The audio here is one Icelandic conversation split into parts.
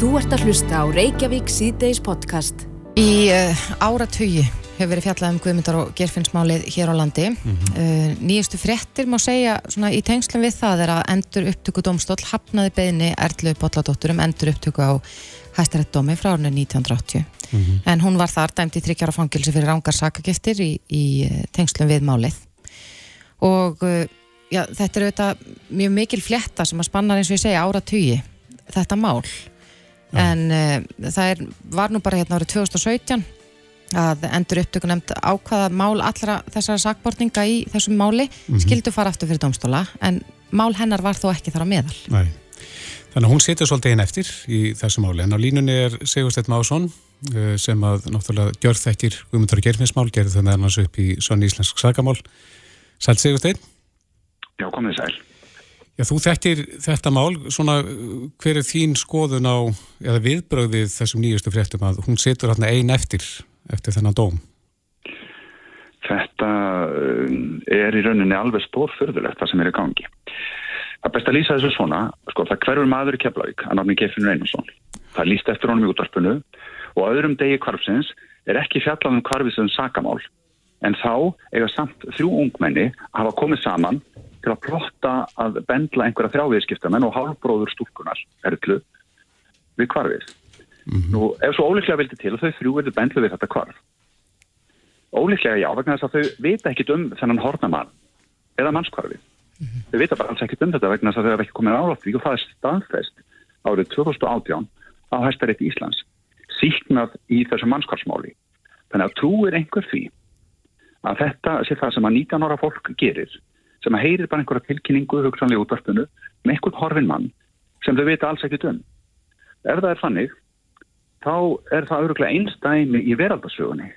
Þú ert að hlusta á Reykjavík síðdeis podcast. Í uh, áratugi hefur verið fjallað um Guðmyndar og gerfinnsmálið hér á landi. Mm -hmm. uh, nýjustu frettir má segja svona, í tengslum við það er að endur upptöku domstól hafnaði beðni Erlu Bolladóttur um endur upptöku á hæstarættdómi frá árinu 1980. Mm -hmm. En hún var þar dæmt í þryggjára fangilsi fyrir rángar sakagiftir í, í uh, tengslum við málið. Og uh, já, þetta er auðvitað mjög mikil fletta sem að spanna eins og ég segja áratugi þetta mál. Ja. En uh, það er, var nú bara hérna árið 2017 að endur upptöku nefnd ákvaða mál allra þessara sakbortninga í þessum máli mm -hmm. skildu fara aftur fyrir domstóla en mál hennar var þó ekki þar á meðal Nei. Þannig að hún setur svolítið einn eftir í þessu máli en á línunni er Sigurstedt Másson eh, sem að náttúrulega gjörð þekkir Guðmundur og Gerfinsmál, gerði það meðan hans upp í Sonni Íslensk sakamál Sæl Sigurstedt Já, komið sæl Já, þú þekkir þetta mál, svona hver er þín skoðun á, eða viðbröðið þessum nýjustu fréttum að hún setur hérna einn eftir eftir þennan dóm? Þetta um, er í rauninni alveg stórfyrðulegt það sem er í gangi. Það best að lýsa þessu svona, sko, það hverfur maður í Keflavík, hann áfnir Gefinur Einarsson. Það lýst eftir honum í útvarpinu og öðrum degi kvarfsins er ekki fjallað um kvarfið sem sakamál. En þá eiga samt þrjú ungmenni að hafa komið saman til að plotta að bendla einhverja þrjáviðskiptamenn og hálfbróður stúrkunar erðlu við kvarfið. Mm -hmm. Nú, ef svo óleiklega vildi til að þau þrjú verður bendlu við þetta kvarf. Óleiklega já, vegna þess að þau vita ekkit um þennan hornamann eða mannskvarfið. Mm -hmm. Þau vita bara alls ekkit um þetta vegna þess að þau hafa ekki komið álátt og það er staðfest árið 2018 á hæstarétt Íslands síknað í þessu mannskvarfsmáli. Þannig að trúir einhver því að þetta sé það sem að 19 ára fólk gerir sem að heyrir bara einhverja tilkynningu hugsanlega útvarpunu með einhvern horfin mann sem þau vita alls ekkit um. Ef það er fannig þá er það öruglega einstæmi í veraldarsögunni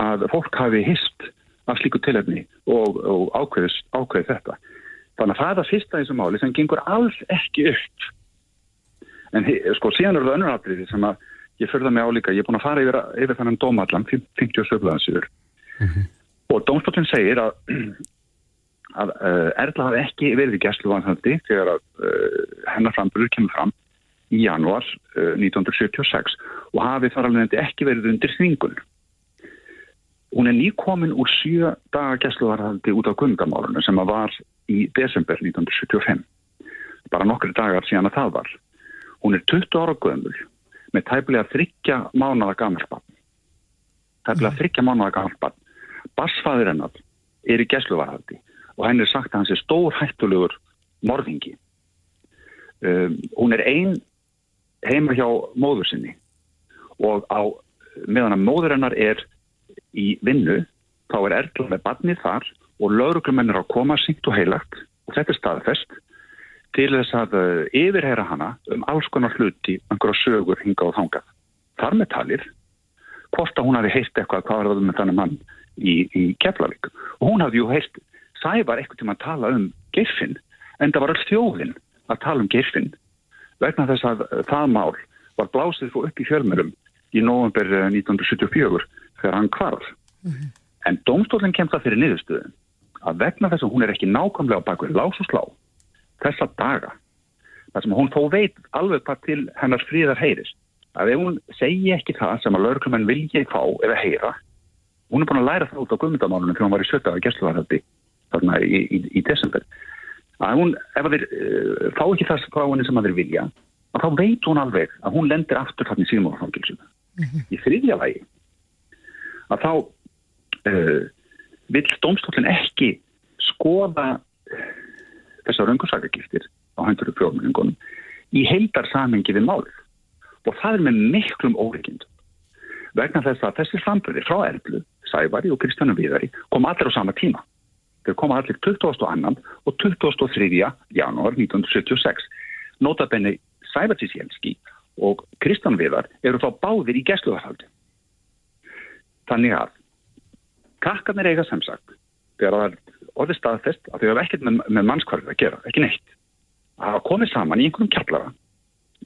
að fólk hafi hist af slíku tilhefni og, og ákveð, ákveð þetta. Þannig að það er það fyrsta í þessu máli sem gengur alls ekki upp. En sko síðan eru það önnurafriði sem að ég förða mig álíka, ég er búin að fara yfir, yfir þannig dómallam, 57 blaðansýður mm -hmm. og dómstofnun segir að, að uh, Erla hafi ekki verið í gæslu vanhaldi þegar að uh, hennar framburður kemur fram í januar uh, 1976 og hafi þar alveg ekki verið undir þvingun. Hún er nýkomin úr sjö daga gæsluvarhaldi út á gundamálunum sem var í desember 1975. Bara nokkru dagar síðan að það var. Hún er 20 ára gömul með tæpilega þryggja mánuða gamalbann. Tæpilega þryggja mánuða gamalbann. Barsfæður hennar er í gæsluvarhaldi og henn er sagt að hans er stór hættulegur morðingi. Um, hún er einn heima hjá móður sinni og á meðan að móður hennar er í vinnu þá er Erla með badnið þar og lauruglumennir á koma sínt og heilagt og þetta er staðfest til þess að uh, yfirhera hana um alls konar hluti einhverja sögur hinga og þangað. Þar með talir hvort að hún hafi heilt eitthvað hvað var það með þannig mann í, í Keflavík og hún hafði ju heilt sævar eitthvað til að tala um Geirfinn en það var all þjóðinn að tala um Geirfinn vegna þess að það mál var blásið fór upp í fjölmjölum í november 1974 þegar hann kvarf. Mm -hmm. En domstólinn kemst það fyrir niðurstöðun að vegna þess að hún er ekki nákvæmlega á bakvið lás og slá þessa daga þar sem hún þó veit alveg hvað til hennar fríðar heyrist að ef hún segi ekki það sem að laurklumenn vilja fá eða heyra hún er búin að læra það út á guðmyndamálunum þegar hún var í sötta af gæsluvarhaldi þarna í, í, í desember að hún, ef þeir uh, fá ekki það frá henni sem þeir vilja, að þá veit hún alveg að hún lendir aftur þarna í síðmálfangilsinu. Mm -hmm. Í þriðja lagi, að þá uh, vil domstólinn ekki skoða þessar röngursakagiftir á hendur fjóðmenningunum í heildar samengi við málið. Og það er með miklum órikind. Vegna þess að þessi frambröði frá Erflu, Sævari og Kristjánum Víðari kom allir á sama tíma. Þeir koma allir 22. og 23. janúar 1976. Notabenni Sævartis Jelski og Kristján Viðar eru þá báðir í gæsluðarhaldi. Þannig að kakkarnir eiga sem sagt þegar það er orðið staðfest að þau hafa ekkert með, með mannskvarfið að gera, ekki neitt. Það hafa komið saman í einhverjum kjallara,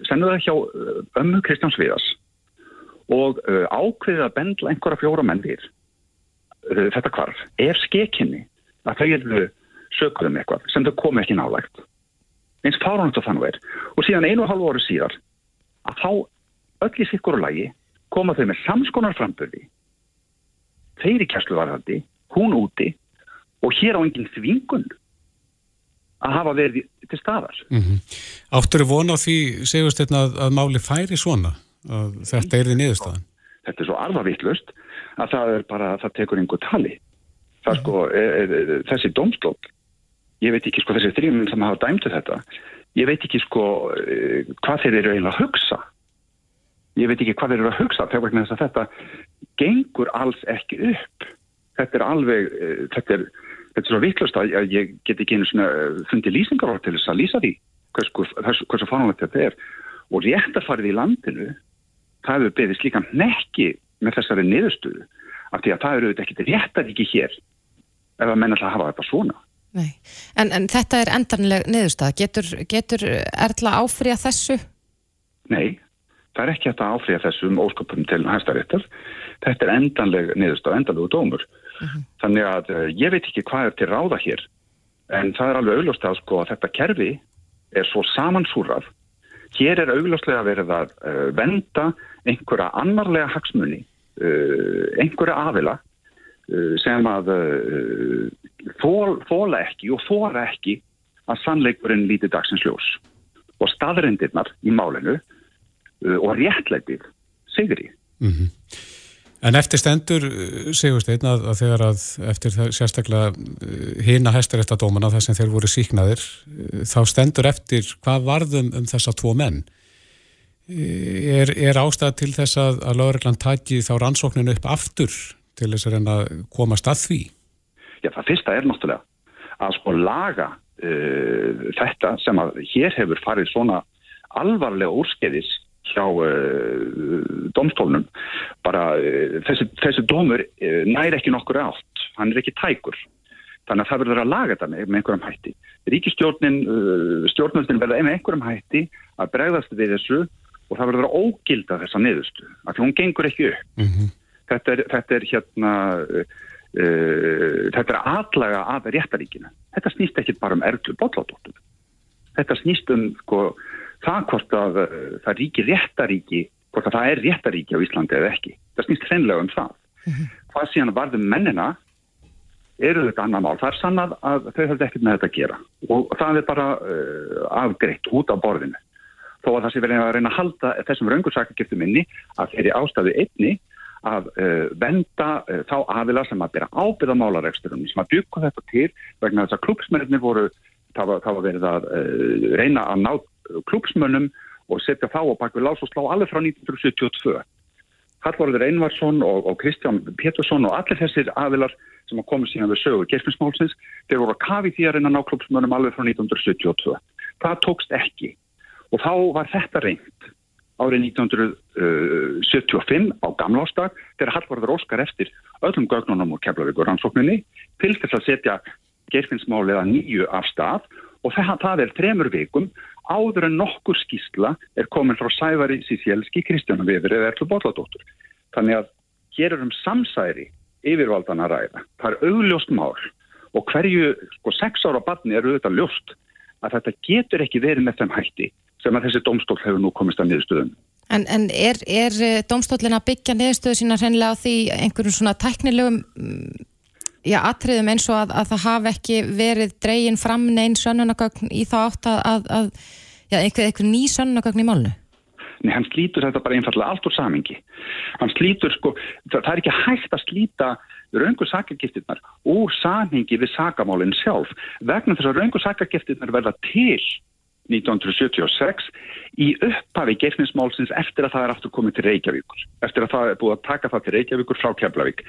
sendu það hjá uh, ömmu Kristjáns Viðars og uh, ákveðið að bendla einhverja fjóra menn við uh, þetta kvarf er skekinni að þau eru sökuðum eitthvað sem þau komi ekki nálægt. Eins fáránast og þannig er. Og síðan einu og halvu orðu síðar að þá öll í sikkur og lagi koma þau með samskonar framböði þeir í kjærsluvarðandi hún úti og hér á enginn þvingun að hafa verið til staðar. Mm -hmm. Áttur er von á því segust þetta að, að máli færi svona að þetta er því niðurstaðan? Þetta er svo arfavittlust að það er bara, það tekur einhver tali það sko, e, e, e, þessi domstól ég veit ekki sko þessi þrjum sem hafa dæmtu þetta ég veit ekki sko e, hvað þeir eru eiginlega að hugsa. Ég veit ekki hvað þeir eru að hugsa þegar vegna þess að þetta gengur alls ekki upp. Þetta er alveg e, þetta er, þetta er svo vittlust að ég get ekki einu svona e, fundið lýsingar til þess að lýsa því hversu fannulegt þetta er. Og réttarfarið í landinu það hefur beðist líka nekki með þessari niðurstuðu af því að það eru auðvitað ekki réttaríki hér ef að menna alltaf hafa þetta svona en, en þetta er endanleg niðurstað getur, getur Erla áfriða þessu? Nei það er ekki hægt að áfriða þessum ósköpum til hæstaréttar þetta er endanleg niðurstað, endanlegu dómur uh mhm. -huh. þannig að uh, ég veit ekki hvað er til ráða hér en það er alveg augljóst að sko að þetta kerfi er svo samansúrað hér er augljóslega verið að uh, venda einhverja annarlega hagsmunni einhverja afila sem að fól, fóla ekki og fóra ekki að sannleikurinn líti dagsins ljós og staðrendirnar í málinu Uh, og réttlætið sigri. Mm -hmm. En eftir stendur, uh, Sigursteinn, að, að þegar að eftir það, sérstaklega hýna hæstaréttadómana þar sem þeir voru síknaðir, þá stendur eftir hvað varðum um þessa tvo menn. Er, er ástæða til þess að, að Lörgland taki þá rannsókninu upp aftur til þess að reyna að komast að því? Já, það fyrsta er náttúrulega að sko laga uh, þetta sem að hér hefur farið svona alvarlega úrskeiðis hjá uh, domstólnum bara uh, þessi, þessi dómur uh, næri ekki nokkur átt. Hann er ekki tækur. Þannig að það verður að laga þetta með, einhverjum hætti. Ríkistjórnin stjórnvöldin verður með einhverjum hætti að bregðast við þessu og það verður að ógilda þessa niðurstu af því hún gengur ekki upp. Mm -hmm. Þetta, er, þetta er hérna þetta er aðlaga að réttaríkina þetta snýst ekki bara um erglu botládóttum þetta snýst um sko það hvort að uh, það ríki réttaríki, hvort að það er réttaríki á Íslandi eða ekki. Það snýst hreinlega um það. -hmm. Hvað síðan varðum mennina eru þetta annar mál. Það er sannað að þau höfðu ekkert með þetta að gera og það er bara uh, afgreitt út á borðinu. Þó að það sé verið að reyna að halda þessum raungursakagiftum inni að þeirri ástæðu einni að uh, venda uh, þá aðila sem að bera ábyrða málaregsturinn sem að byggja þetta til vegna þess að klúpsmennir voru það var, það var verið að uh, reyna að ná klúpsmönnum og setja þá á bak við lás og slá alveg frá 1972. Hallvarður Einvarsson og, og Kristján Pétursson og allir þessir aðilar sem hafa komið síðan við sögu gerfinsmálsins, þeir voru að kafi því að reyna að ná klúpsmönnum alveg frá 1972. Það tókst ekki og þá var þetta reynd árið 1975 á gamla ástag þegar Hallvarður Óskar eftir öllum gögnunum og keflavíkur rannsókninni til þess að setja gerfinsmáliða nýju af stað og það, er tremur vikum áður en nokkur skísla er komin frá Sævari Sísjelski Kristjánu Viður eða Erlu Bolladóttur. Þannig að hér er um samsæri yfirvaldan að ræða. Það er augljóst mál og hverju sko sex ára barni er auðvitað ljóst að þetta getur ekki verið með þeim hætti sem að þessi domstól hefur nú komist að niðurstöðum. En, en er, er eh, domstólin að byggja niðurstöðu sína hreinlega á því einhverjum svona tæknilegum mm, já, atriðum eins og að, að það hafi ekki verið dregin fram neinn sönnunagögn í þá átt að, að, að já, einhver, einhver ný sönnunagögn í málnu? Nei, hann slítur þetta bara einfallega allt úr samingi. Hann slítur, sko, það, það er ekki hægt að slíta raungur sakagiftirnar úr samingi við sagamálinn sjálf vegna þess að raungur sakagiftirnar verða til 1976 í upphafi geirfinsmálsins eftir að það er aftur komið til Reykjavíkur eftir að það er búið að taka það til Reykjavíkur frá Keflavík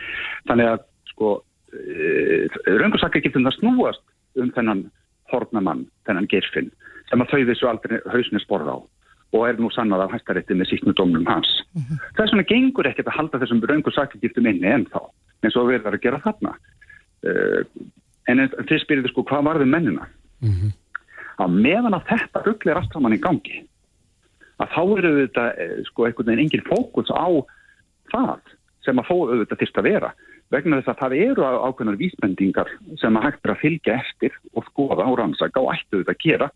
þannig að sko Eh, raungursakagildin það snúast um þennan hornamann, þennan gerfinn sem að þau þessu aldrei hausni sporða á og er nú sannað af hæstarétti með síknu domnum hans. Mm -hmm. Þess vegna gengur ekkert að halda þessum raungursakagildum inni en þá, eins og verðum að gera þarna. Uh, en þið spyrir sko hvað varði mennina? Mm -hmm. Að meðan að þetta ruggli er aftur mann í gangi, að þá eru þetta sko einhvern veginn engin fókus á það sem að fóðu auðvitað fyrst að vera vegna þess að það eru ákveðnar vísbendingar sem að hægt er að fylgja eftir og skoða og rannsaka og ættu þetta að gera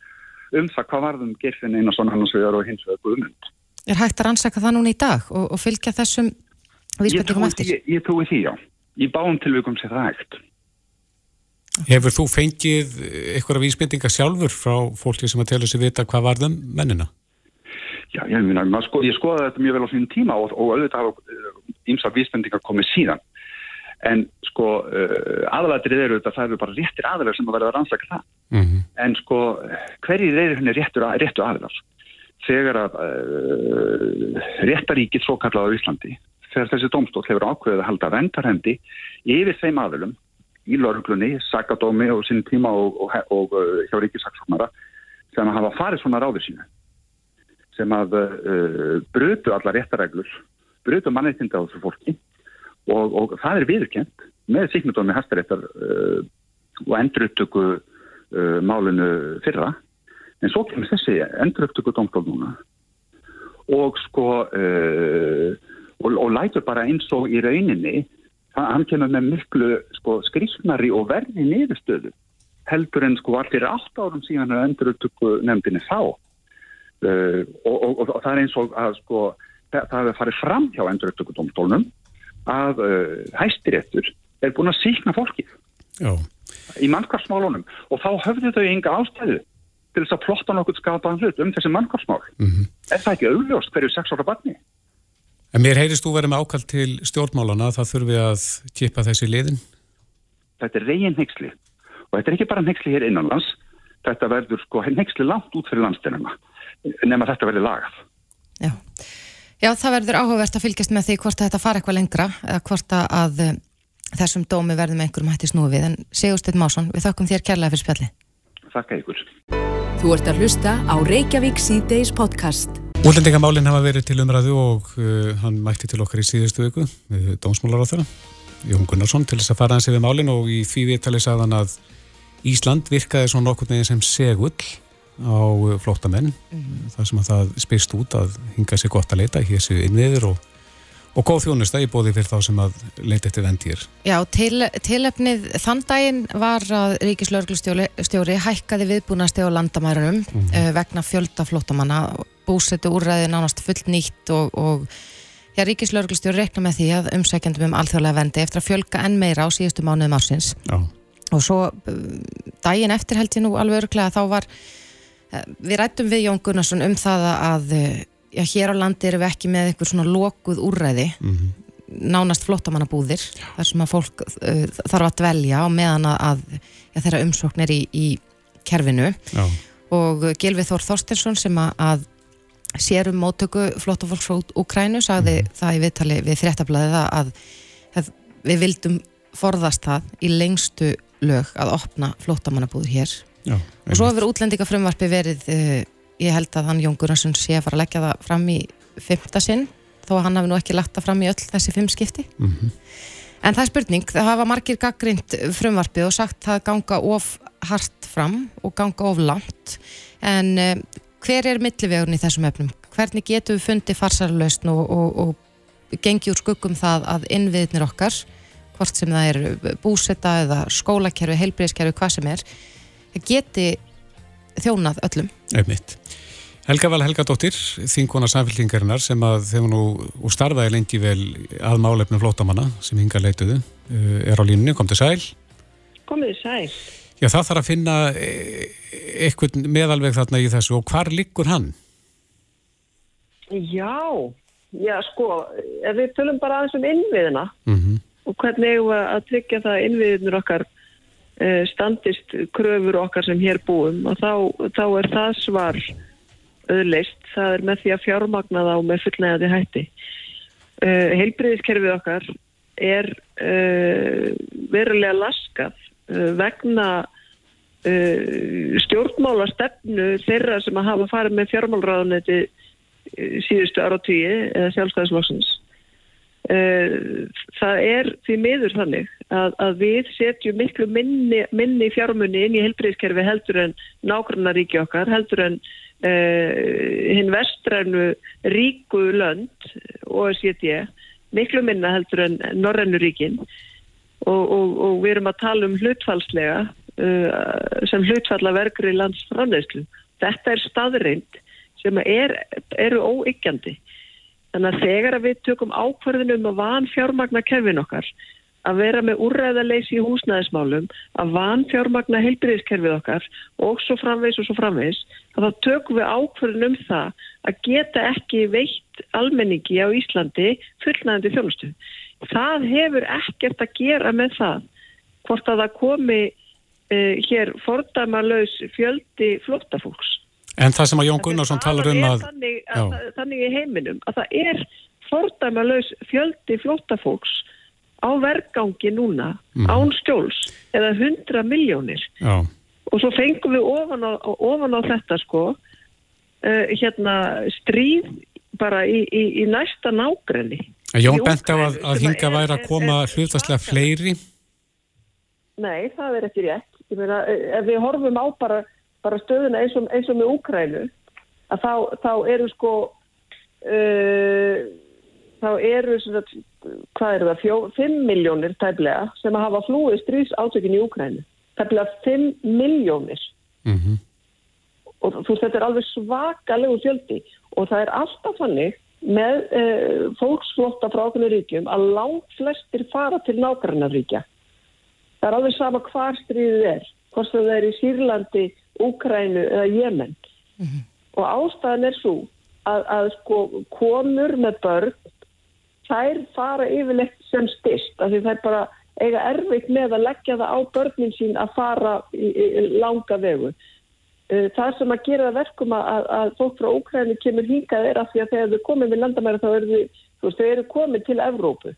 um það hvað varðum gerfin eina svona hann og svegar og hins vegar guðmund. Er hægt að rannsaka það núna í dag og, og fylgja þessum vísbendingum eftir? Ég, ég trúi því, já. Í báum tilvægum sé það hægt. Hefur þú fengið eitthvað vísbendinga sjálfur frá fólki sem að telja sig vita hvað varðum mennina? Já, ég, minna, sko, ég skoða þetta mjög vel á sínum tíma og, og auðvitað hafa ímsa vísbendingar komið síðan. En sko uh, aðalatrið eru þetta, það eru bara réttir aðalar sem að verða að rannsaka það. Mm -hmm. En sko hverjir eru henni réttur, réttu aðalar? Þegar að uh, réttaríkið svo kallaði á Íslandi, þegar þessi domstól hefur ákveðið að halda vendarhendi yfir þeim aðalum í lauruglunni, sakadómi og sínum tíma og, og, og uh, hjá ríkisaksóknara sem að hafa farið svona ráður sína sem að uh, brutu alla réttareglur, brutu mannreitinda á þessu fólki og, og það er viðkjent með síknudómi hæstaréttar uh, og enduruttöku uh, málinu fyrra. En svo kemur þessi enduruttöku domstól núna og sko og, og lætur bara eins og í rauninni hann kemur með miklu sko, skrifnari og verði niðurstöðu heldur en sko allir átt árum síðan að enduruttöku nefndinni þá Uh, og, og, og það er eins og að sko, það, er farið fram hjá enduröktökudómstólnum að uh, hæstiréttur er búin að síkna fólkið Já. í mannkarsmálunum og þá höfðu þau enga ástæðu til þess að plotta nokkur skapaðan hlut um þessi mannkarsmál mm -hmm. er það ekki auðljóst hverju sex ára barni? En mér heyrist þú verið með ákall til stjórnmálana það þurfi að kipa þessi liðin? Þetta er reygin hengsli og þetta er ekki bara hengsli hér innanlands þetta verður sko hengsli langt út fyrir landstennina nema þetta verði lagað. Já. Já, það verður áhugavert að fylgjast með því hvort þetta fara eitthvað lengra eða hvort að uh, þessum dómi verður með einhverjum hætti snúfið en Sigursteinn Másson, við þakkum þér kærlega fyrir spjalli. Þakka ykkur. Þú ert að hlusta á Reykjavík C-Days podcast. Útlendingamálinn hafa verið til umræðu og uh, hann mætti til okkar í síðustu viku við dómsmólar á þeirra, Jón Gunnarsson, til þess að fara hans yfir málinn og í því viðtali sagðan að Ísland virkaði svona okkur neginn sem segull á flóttamenn mm -hmm. þar sem að það spyrst út að hinga sér gott að leita hér séu innviður og, og góð þjónusta í bóði fyrir þá sem að leita eftir vendýr. Já, til, tilefnið þann daginn var að Ríkislauglustjóri hækkaði viðbúnasti á landamærunum mm -hmm. uh, vegna fjölda flóttamanna búsetu úrræði nánast fullt nýtt og, og Já, Ríkislauglustjóri rekna með því að umsækjandum um alþjóðlega vendi eftir að fjölga enn meira á síðustu mánuðum ársins. Já. Og svo uh, daginn eftir held ég nú alveg örglega að þá var Við rættum við Jón Gunnarsson um það að já, hér á landi erum við ekki með eitthvað svona lokuð úrræði mm -hmm. nánast flottamannabúðir þar sem að fólk uh, þarf að dvelja og meðan að já, þeirra umsókn er í, í kerfinu já. og Gilvið Þór Þorstinsson sem að sér um móttöku flottafólks frá Ukrænu sagði mm -hmm. það í viðtali við þréttablaðið að, að við vildum forðast það í lengstu lög að opna flottamannabúður hér Já, og svo hefur útlendingafrumvarfi verið uh, ég held að hann Jón Gunnarsson sé að fara að leggja það fram í fymta sinn þó að hann hafi nú ekki lagt það fram í öll þessi fimm skipti mm -hmm. en það er spurning, það hafa margir gaggrind frumvarfi og sagt það ganga of hart fram og ganga of langt en uh, hver er millivegurinn í þessum efnum? Hvernig getum við fundið farsarlausn og, og, og gengi úr skuggum það að innviðnir okkar hvort sem það er búsetta eða skólakerfi, heilbreyðskerfi, hvað sem er geti þjónað öllum. Einmitt. Helga Val Helgadóttir, þinkona samfélkingarinnar sem að þegar nú úr starfaði lengi vel að málefnum flótamanna sem hinga leituðu, eh, er á línunni, kom til sæl. Komið sæl. Já, það þarf að finna eh, eitthvað meðalveg þarna í þessu og hvar liggur hann? Já, já sko, ef við tölum bara aðeins um innviðina mm -hmm. og hvernig við að tryggja það innviðinur okkar Eh, standist kröfur okkar sem hér búum og þá, þá er það svar öðleist, það er með því að fjármagna þá með fullnægandi hætti. Eh, Heilbriðiskerfið okkar er verulega laskað vegna stjórnmála stefnu þeirra sem að hafa farið með fjármálraðuneti síðustu ára tíu eða sjálfstæðisloksins. Eh, það er því miður þannig að, að við setjum miklu minni, minni fjármunni inn í helbriðskerfi heldur en nákvæmna ríki okkar, heldur en uh, hinn vestrænu ríku lönd og setja miklu minna heldur en norrænu ríkin og, og, og við erum að tala um hlutfallslega uh, sem hlutfalla verkri landsframleyslu. Þetta er staðrind sem er, eru óyggjandi. Þannig að þegar að við tökum ákvarðinum að van fjármagna kefin okkar, að vera með úrræðaleysi í húsnæðismálum, að van fjármagna heilbriðiskerfið okkar og svo framvegs og svo framvegs, að þá tökum við ákvarðinum það að geta ekki veitt almenningi á Íslandi fullnæðandi þjónustu. Það hefur ekkert að gera með það hvort að það komi uh, hér fordæmalauðs fjöldi flóttafólks. En það sem að Jón Gunnarsson talar um að... Þannig, að, að þannig í heiminum að það er fordæmalauðs fjöldi flóttafólks á vergangi núna mm. án skjóls eða 100 miljónir. Já. Og svo fengum við ofan á, ofan á þetta sko uh, hérna stríð bara í, í, í næsta nágrenni. Jón bent á að, að hinga væri að koma hlutastlega fleiri? Nei, það er ekki rétt. Ég meina, ef við horfum á bara, bara stöðuna eins og, eins og með Úkrænu, að þá, þá eru sko, uh, þá eru svona, hvað eru það, 5 miljónir tæplega sem að hafa flúið stríðs átökin í Úkrænu. Tæplega 5 miljónir. Mm -hmm. Og þú veist, þetta er alveg svakalegu fjöldi og það er alltaf fannig með uh, fólksflotta frá okkur ríkjum að langt flestir fara til nákvæmnaríkja. Það er alveg sama hvar stríðið er, hvort það er í Sýrlandi, Úkrænu eða Jemen. Mm -hmm. Og ástæðan er svo að, að sko konur með börn, þær fara yfirlegt sem styrst, af því þær bara eiga erfitt með að leggja það á börnin sín að fara í, í, í langa vegu. Það sem að gera verkum að, að fólk frá Úkrænu kemur hingað er að því að þegar þau komið með landamæra þá eru þau, veist, þau eru komið til Evrópu.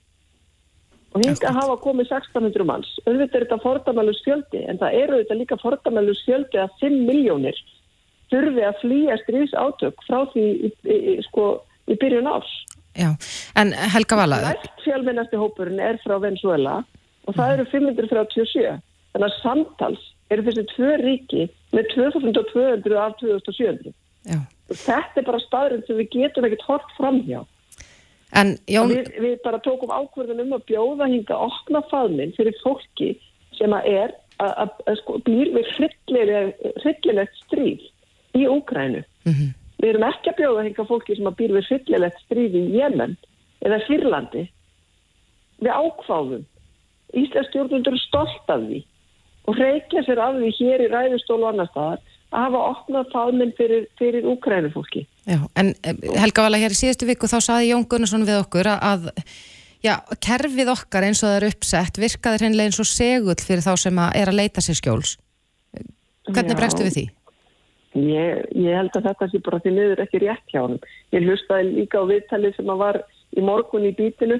Og hinga hafa komið 1600 manns. Auðvitað er þetta fordamælus fjöldi en það eru auðvitað líka fordamælus fjöldi að 5 miljónir þurfi að flýja stríðs átök frá því í, í, í, sko, í byrjun árs. Já, en Helga Vala Fjölmennasti hópurinn er frá Venezuela og það eru 537 þannig að samtals eru þessi tvö ríki með 2200 af 2700 Já. Þetta er bara staðurinn sem við getum ekkert hort fram hjá En, Jón... við, við bara tókum ákverðin um að bjóða hinga okna faðminn fyrir fólki sem að er að, sko, býr við hryllilegt stríð í Úkrænu. Mm -hmm. Við erum ekki að bjóða hinga fólki sem að býr við hryllilegt stríð í Jemen eða Fyrlandi. Við ákváðum. Íslensk stjórnundur er stolt af því og reykja sér af því hér í ræðustólu annar staðar að hafa opnað fáminn fyrir, fyrir úkrænufólki. Já, en eh, Helga Vala, hér í síðustu viku þá saði Jón Gunnarsson við okkur að já, kerfið okkar eins og það er uppsett virkaður hennilega eins og segull fyrir þá sem að er að leita sér skjóls. Hvernig bregstu við því? Ég, ég held að þetta sé bara því niður ekki rétt hjá hann. Ég hlustaði líka á viðtalið sem að var í morgun í bítinu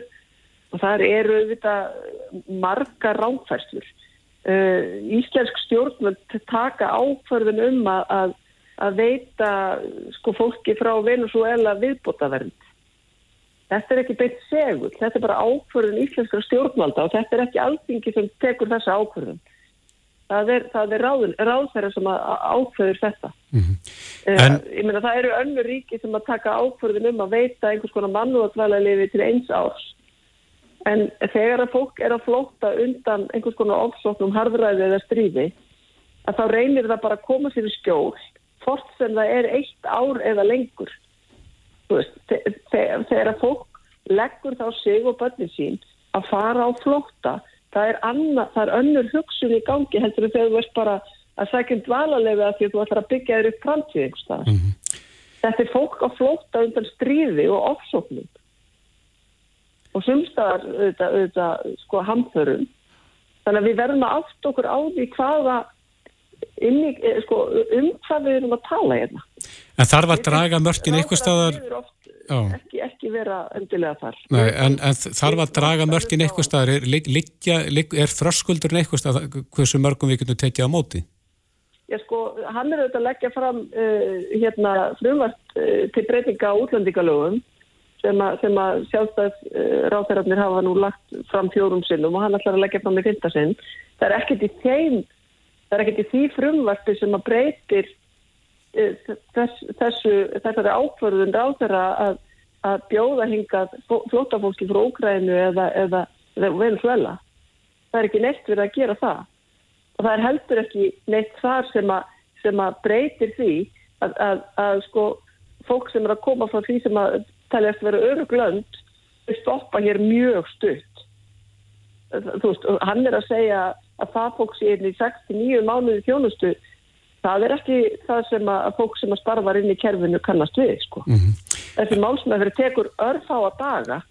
og það eru auðvitað marga rángfærslur uh, íslensk stjórnvöld taka áförðun um að, að, að veita sko fólki frá Venezuela viðbótavernd. Þetta er ekki beitt segur, þetta er bara áförðun íslenskra stjórnvalda og þetta er ekki alþingi sem tekur þessa áförðun. Það er, það er ráðferðar sem áföður þetta. Mm -hmm. en, uh, ég meina það eru önnur ríki sem að taka áförðun um að veita einhvers konar mannúðatvæla lifi til eins árs En þegar að fólk er að flóta undan einhvers konar ofsóknum, harðræði eða stríði, að þá reynir það bara að koma sér í skjól, fort sem það er eitt ár eða lengur. Veist, þegar að fólk leggur þá sig og börnin sín að fara á flóta, það er, anna, það er önnur hugsun í gangi heldur þegar þú veist bara að sækjum dvalarlega því að þú ætlar að byggja þér upp framtíð einhvers staðar. Mm -hmm. Þetta er fólk að flóta undan stríði og ofsóknum og sumstaðar auðvitað, auðvitað sko hamþörum. Þannig að við verðum að átt okkur á því hvaða inni, eh, sko, um hvað við erum að tala hérna. En þar var draga mörkin eitthvað staðar... Ekki, ekki vera endilega þar. Nei, en, en þar var draga mörkin eitthvað staðar. Er, liggja, er þröskuldurinn eitthvað staðar hversu mörgum við getum tekið á móti? Já sko, hann er auðvitað að leggja fram uh, hérna frumvart uh, til breytinga á útlendingalögum sem að, að sjálfstæðs uh, ráþærarnir hafa nú lagt fram fjórum sinnum og hann ætlar að leggja fram í fyrsta sinn. Það er ekkert í þeim, það er ekkert í því frumvarti sem að breytir uh, þess, þessu, þessari ákvörðun ráþæra að, að bjóða hingað flótafólki frá Úkrænu eða, eða, eða Venezuela. Það er ekki neitt verið að gera það. Og það er heldur ekki neitt þar sem að, sem að breytir því að, að sko fólk sem er að koma frá því sem að taljast vera öruglönd stoppa hér mjög stutt þú veist, hann er að segja að það fólk sé inn í 6-9 mánuði þjónustu það er ekki það sem að fólk sem að starfa inn í kerfinu kannast við sko. mm -hmm. þessi málsmeðferð tekur örfá að daga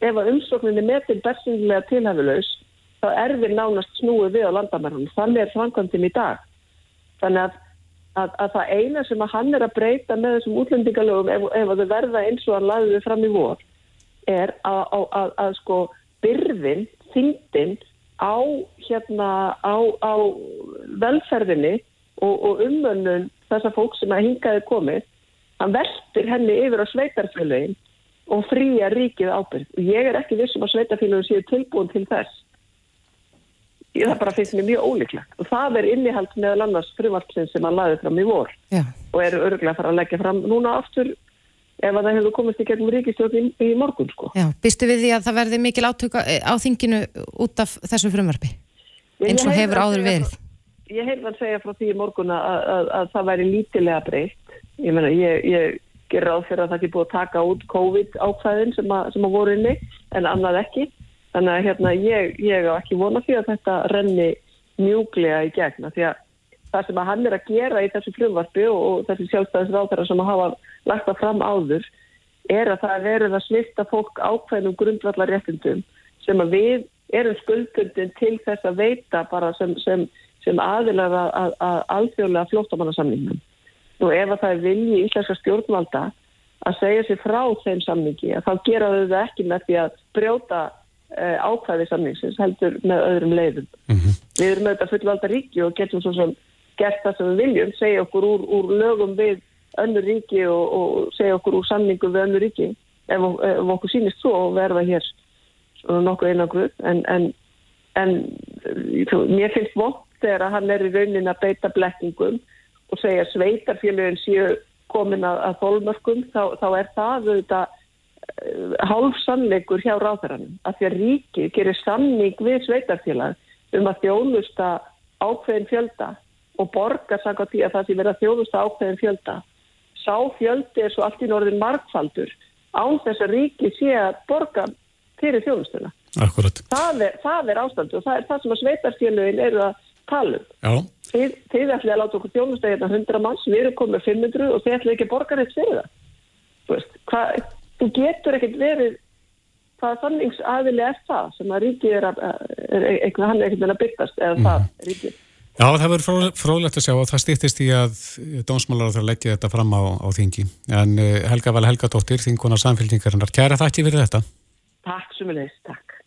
ef að umsókninni metin bersinlega tilhæfilegs þá er við nánast snúið við á landamærunum þannig er framkvæmdinn í dag þannig að, að, að það eina sem að hann er að breyta með þessum útlendingalögum ef, ef að þau verða eins og hann laði þau fram í vor er að, að sko byrðin, þyngdin á hérna á, á velferðinni og, og umönnun þessar fólk sem að hingaði komið hann veltir henni yfir á sveitarfélagin og fría ríkið ábyrg ég er ekki vissum að sveitarfélagin séu tilbúin til þess það bara finnst mér mjög ólíklegt og það er innihald meðal annars frumartsin sem hann laði fram í vor Já. og er örgulega að fara að leggja fram núna aftur ef að það hefur komist í gegnum ríkistjórn í, morgun sko. Já, býstu við því að það verði mikil átöka eh, á þinginu út af þessu frumarpi eins og hefur áður verið? Ég hef að segja frá því í morgun að, að, að, að það væri lítilega breytt ég menna, ég, ég ger ráð fyrir að það ekki búið að taka út COVID ákvæðin sem, sem að voru inni en annað ekki þannig að hérna, ég, ég á ekki vona því að þetta renni mjúglega í gegna því að það sem að hann er að gera í þessu fljóðvarpi og, og þessi sjálfstæðis ráðara sem að hafa lagt það fram áður er að það verður að slista fólk ákveðnum grundvallar réttindum sem að við erum skuldundin til þess að veita bara sem, sem, sem aðilar að, að, að alþjóðlega flóttamannasamningum. Og ef að það er vilji íslenska stjórnvalda að segja sér frá þeim samningi, að þá gera þau ekki með því að brjóta ákvæði samningsins heldur með öðrum leiðum. Mm -hmm. Við erum auðvitað fullvalda ríki og getum svo sem gert það sem við viljum, segja okkur úr, úr lögum við önnur ríki og, og segja okkur úr samningu við önnur ríki ef, ef okkur sínist svo að verða hér nokkuð einangrið en, en, en mér finnst vott þegar að hann er í raunin að beita blekkingum og segja sveitarfélagin séu komin að, að þólmörkum þá, þá er það auðvitað hálf sannleikur hjá ráðarann að því að ríkið gerir samning við sveitarfélag um að þjónusta ákveðin fjölda og borga sanga því að það sé verið að þjónusta ákveðin fjölda. Sá fjöldi er svo allt í norðin markfaldur án þess að ríki sé að borga fyrir þjónustuna. Akkurat. Það er, það er ástandu og það er það sem að sveitarfélögin eru að tala um. Þið, þið ætlaði að láta okkur þjónusta hérna 100 manns, við erum komið 500 og þið ætlaði ekki að borga reitt fyrir það. Hvað, þú getur ekkert verið hvaða sanningsaðili er það sem að ríkið er að, er, er, hann er ekkert að byrtast eða mm. það ríkið. Já, það verður fróðlegt að sjá og það stýttist í að dómsmálar þarf að leggja þetta fram á, á þingi. En uh, Helga Val Helgadóttir, þingunar samfélgningarinnar, kæra þakki fyrir þetta. Takk sem við leist, takk.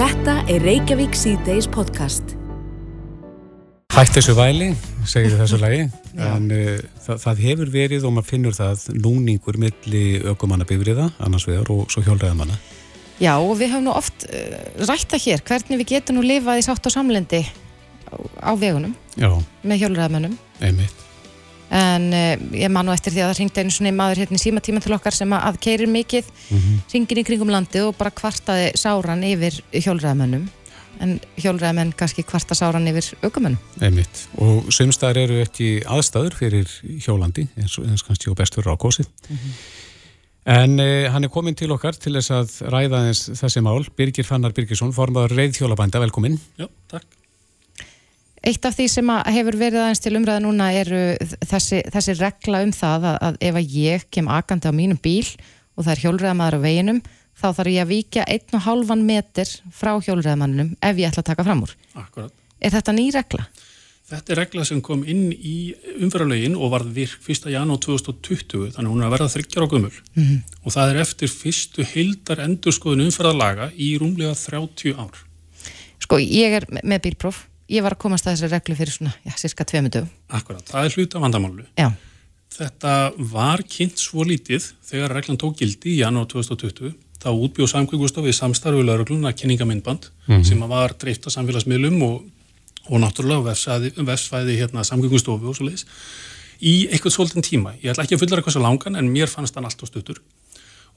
Þetta er Reykjavík C-Days podcast. Hætt þessu væli, segir þessu lagi, en uh, það, það hefur verið og maður finnur það núningur milli ökumannabifriða, annars vegar og svo hjólræðamanna. Já, og við höfum nú oft uh, rætta hér hvernig við getum nú lifað í sátt og samlendi á vegunum Já. með hjólræðamönnum einmitt en uh, ég man nú eftir því að það ringdi einu svona maður hérna í síma tíma til okkar sem að keirir mikið mm -hmm. ringin í kringum landið og bara kvartaði sáran yfir hjólræðamönnum en hjólræðamenn kannski kvarta sáran yfir aukumönnum. Einmitt og sömstæðar eru ekki aðstæður fyrir hjólandi eins og eins kannski og bestur rákósið mm -hmm. En eh, hann er komin til okkar til þess að ræða þess þessi mál. Birgir Fannar Birgirsson, formadur reyðhjólabænda, velkomin. Já, takk. Eitt af því sem hefur verið aðeins til umræða núna er þessi, þessi regla um það að, að ef að ég kem akandi á mínum bíl og það er hjólræðamaður á veginum þá þarf ég að vika einn og hálfan meter frá hjólræðamannum ef ég ætla að taka fram úr. Akkurat. Er þetta ný regla? Þetta er regla sem kom inn í umfæralögin og varð virk 1. janúar 2020 þannig að hún er að verða þryggjar á gömul mm -hmm. og það er eftir fyrstu heildar endurskoðun umfæralaga í rúmlega 30 ár. Sko ég er með bílpróf ég var að komast að þessu reglu fyrir svona, já, cirka tveimutöfum. Akkurat, það er hluta vandamálu. Já. Þetta var kynnt svo lítið þegar reglan tók gildi í janúar 2020. Þá útbjóð samkvæmgustofið samstarfið laurugluna kynningamindband mm -hmm. sem var dreift á samfélagsmiðlum og, og náttúrulega vefsfæði hérna, samkvæmgustofi og svo leiðis í eitthvað svolítinn tíma. Ég ætla ekki að fullera eitthvað svo langan en mér fannst hann allt á stuttur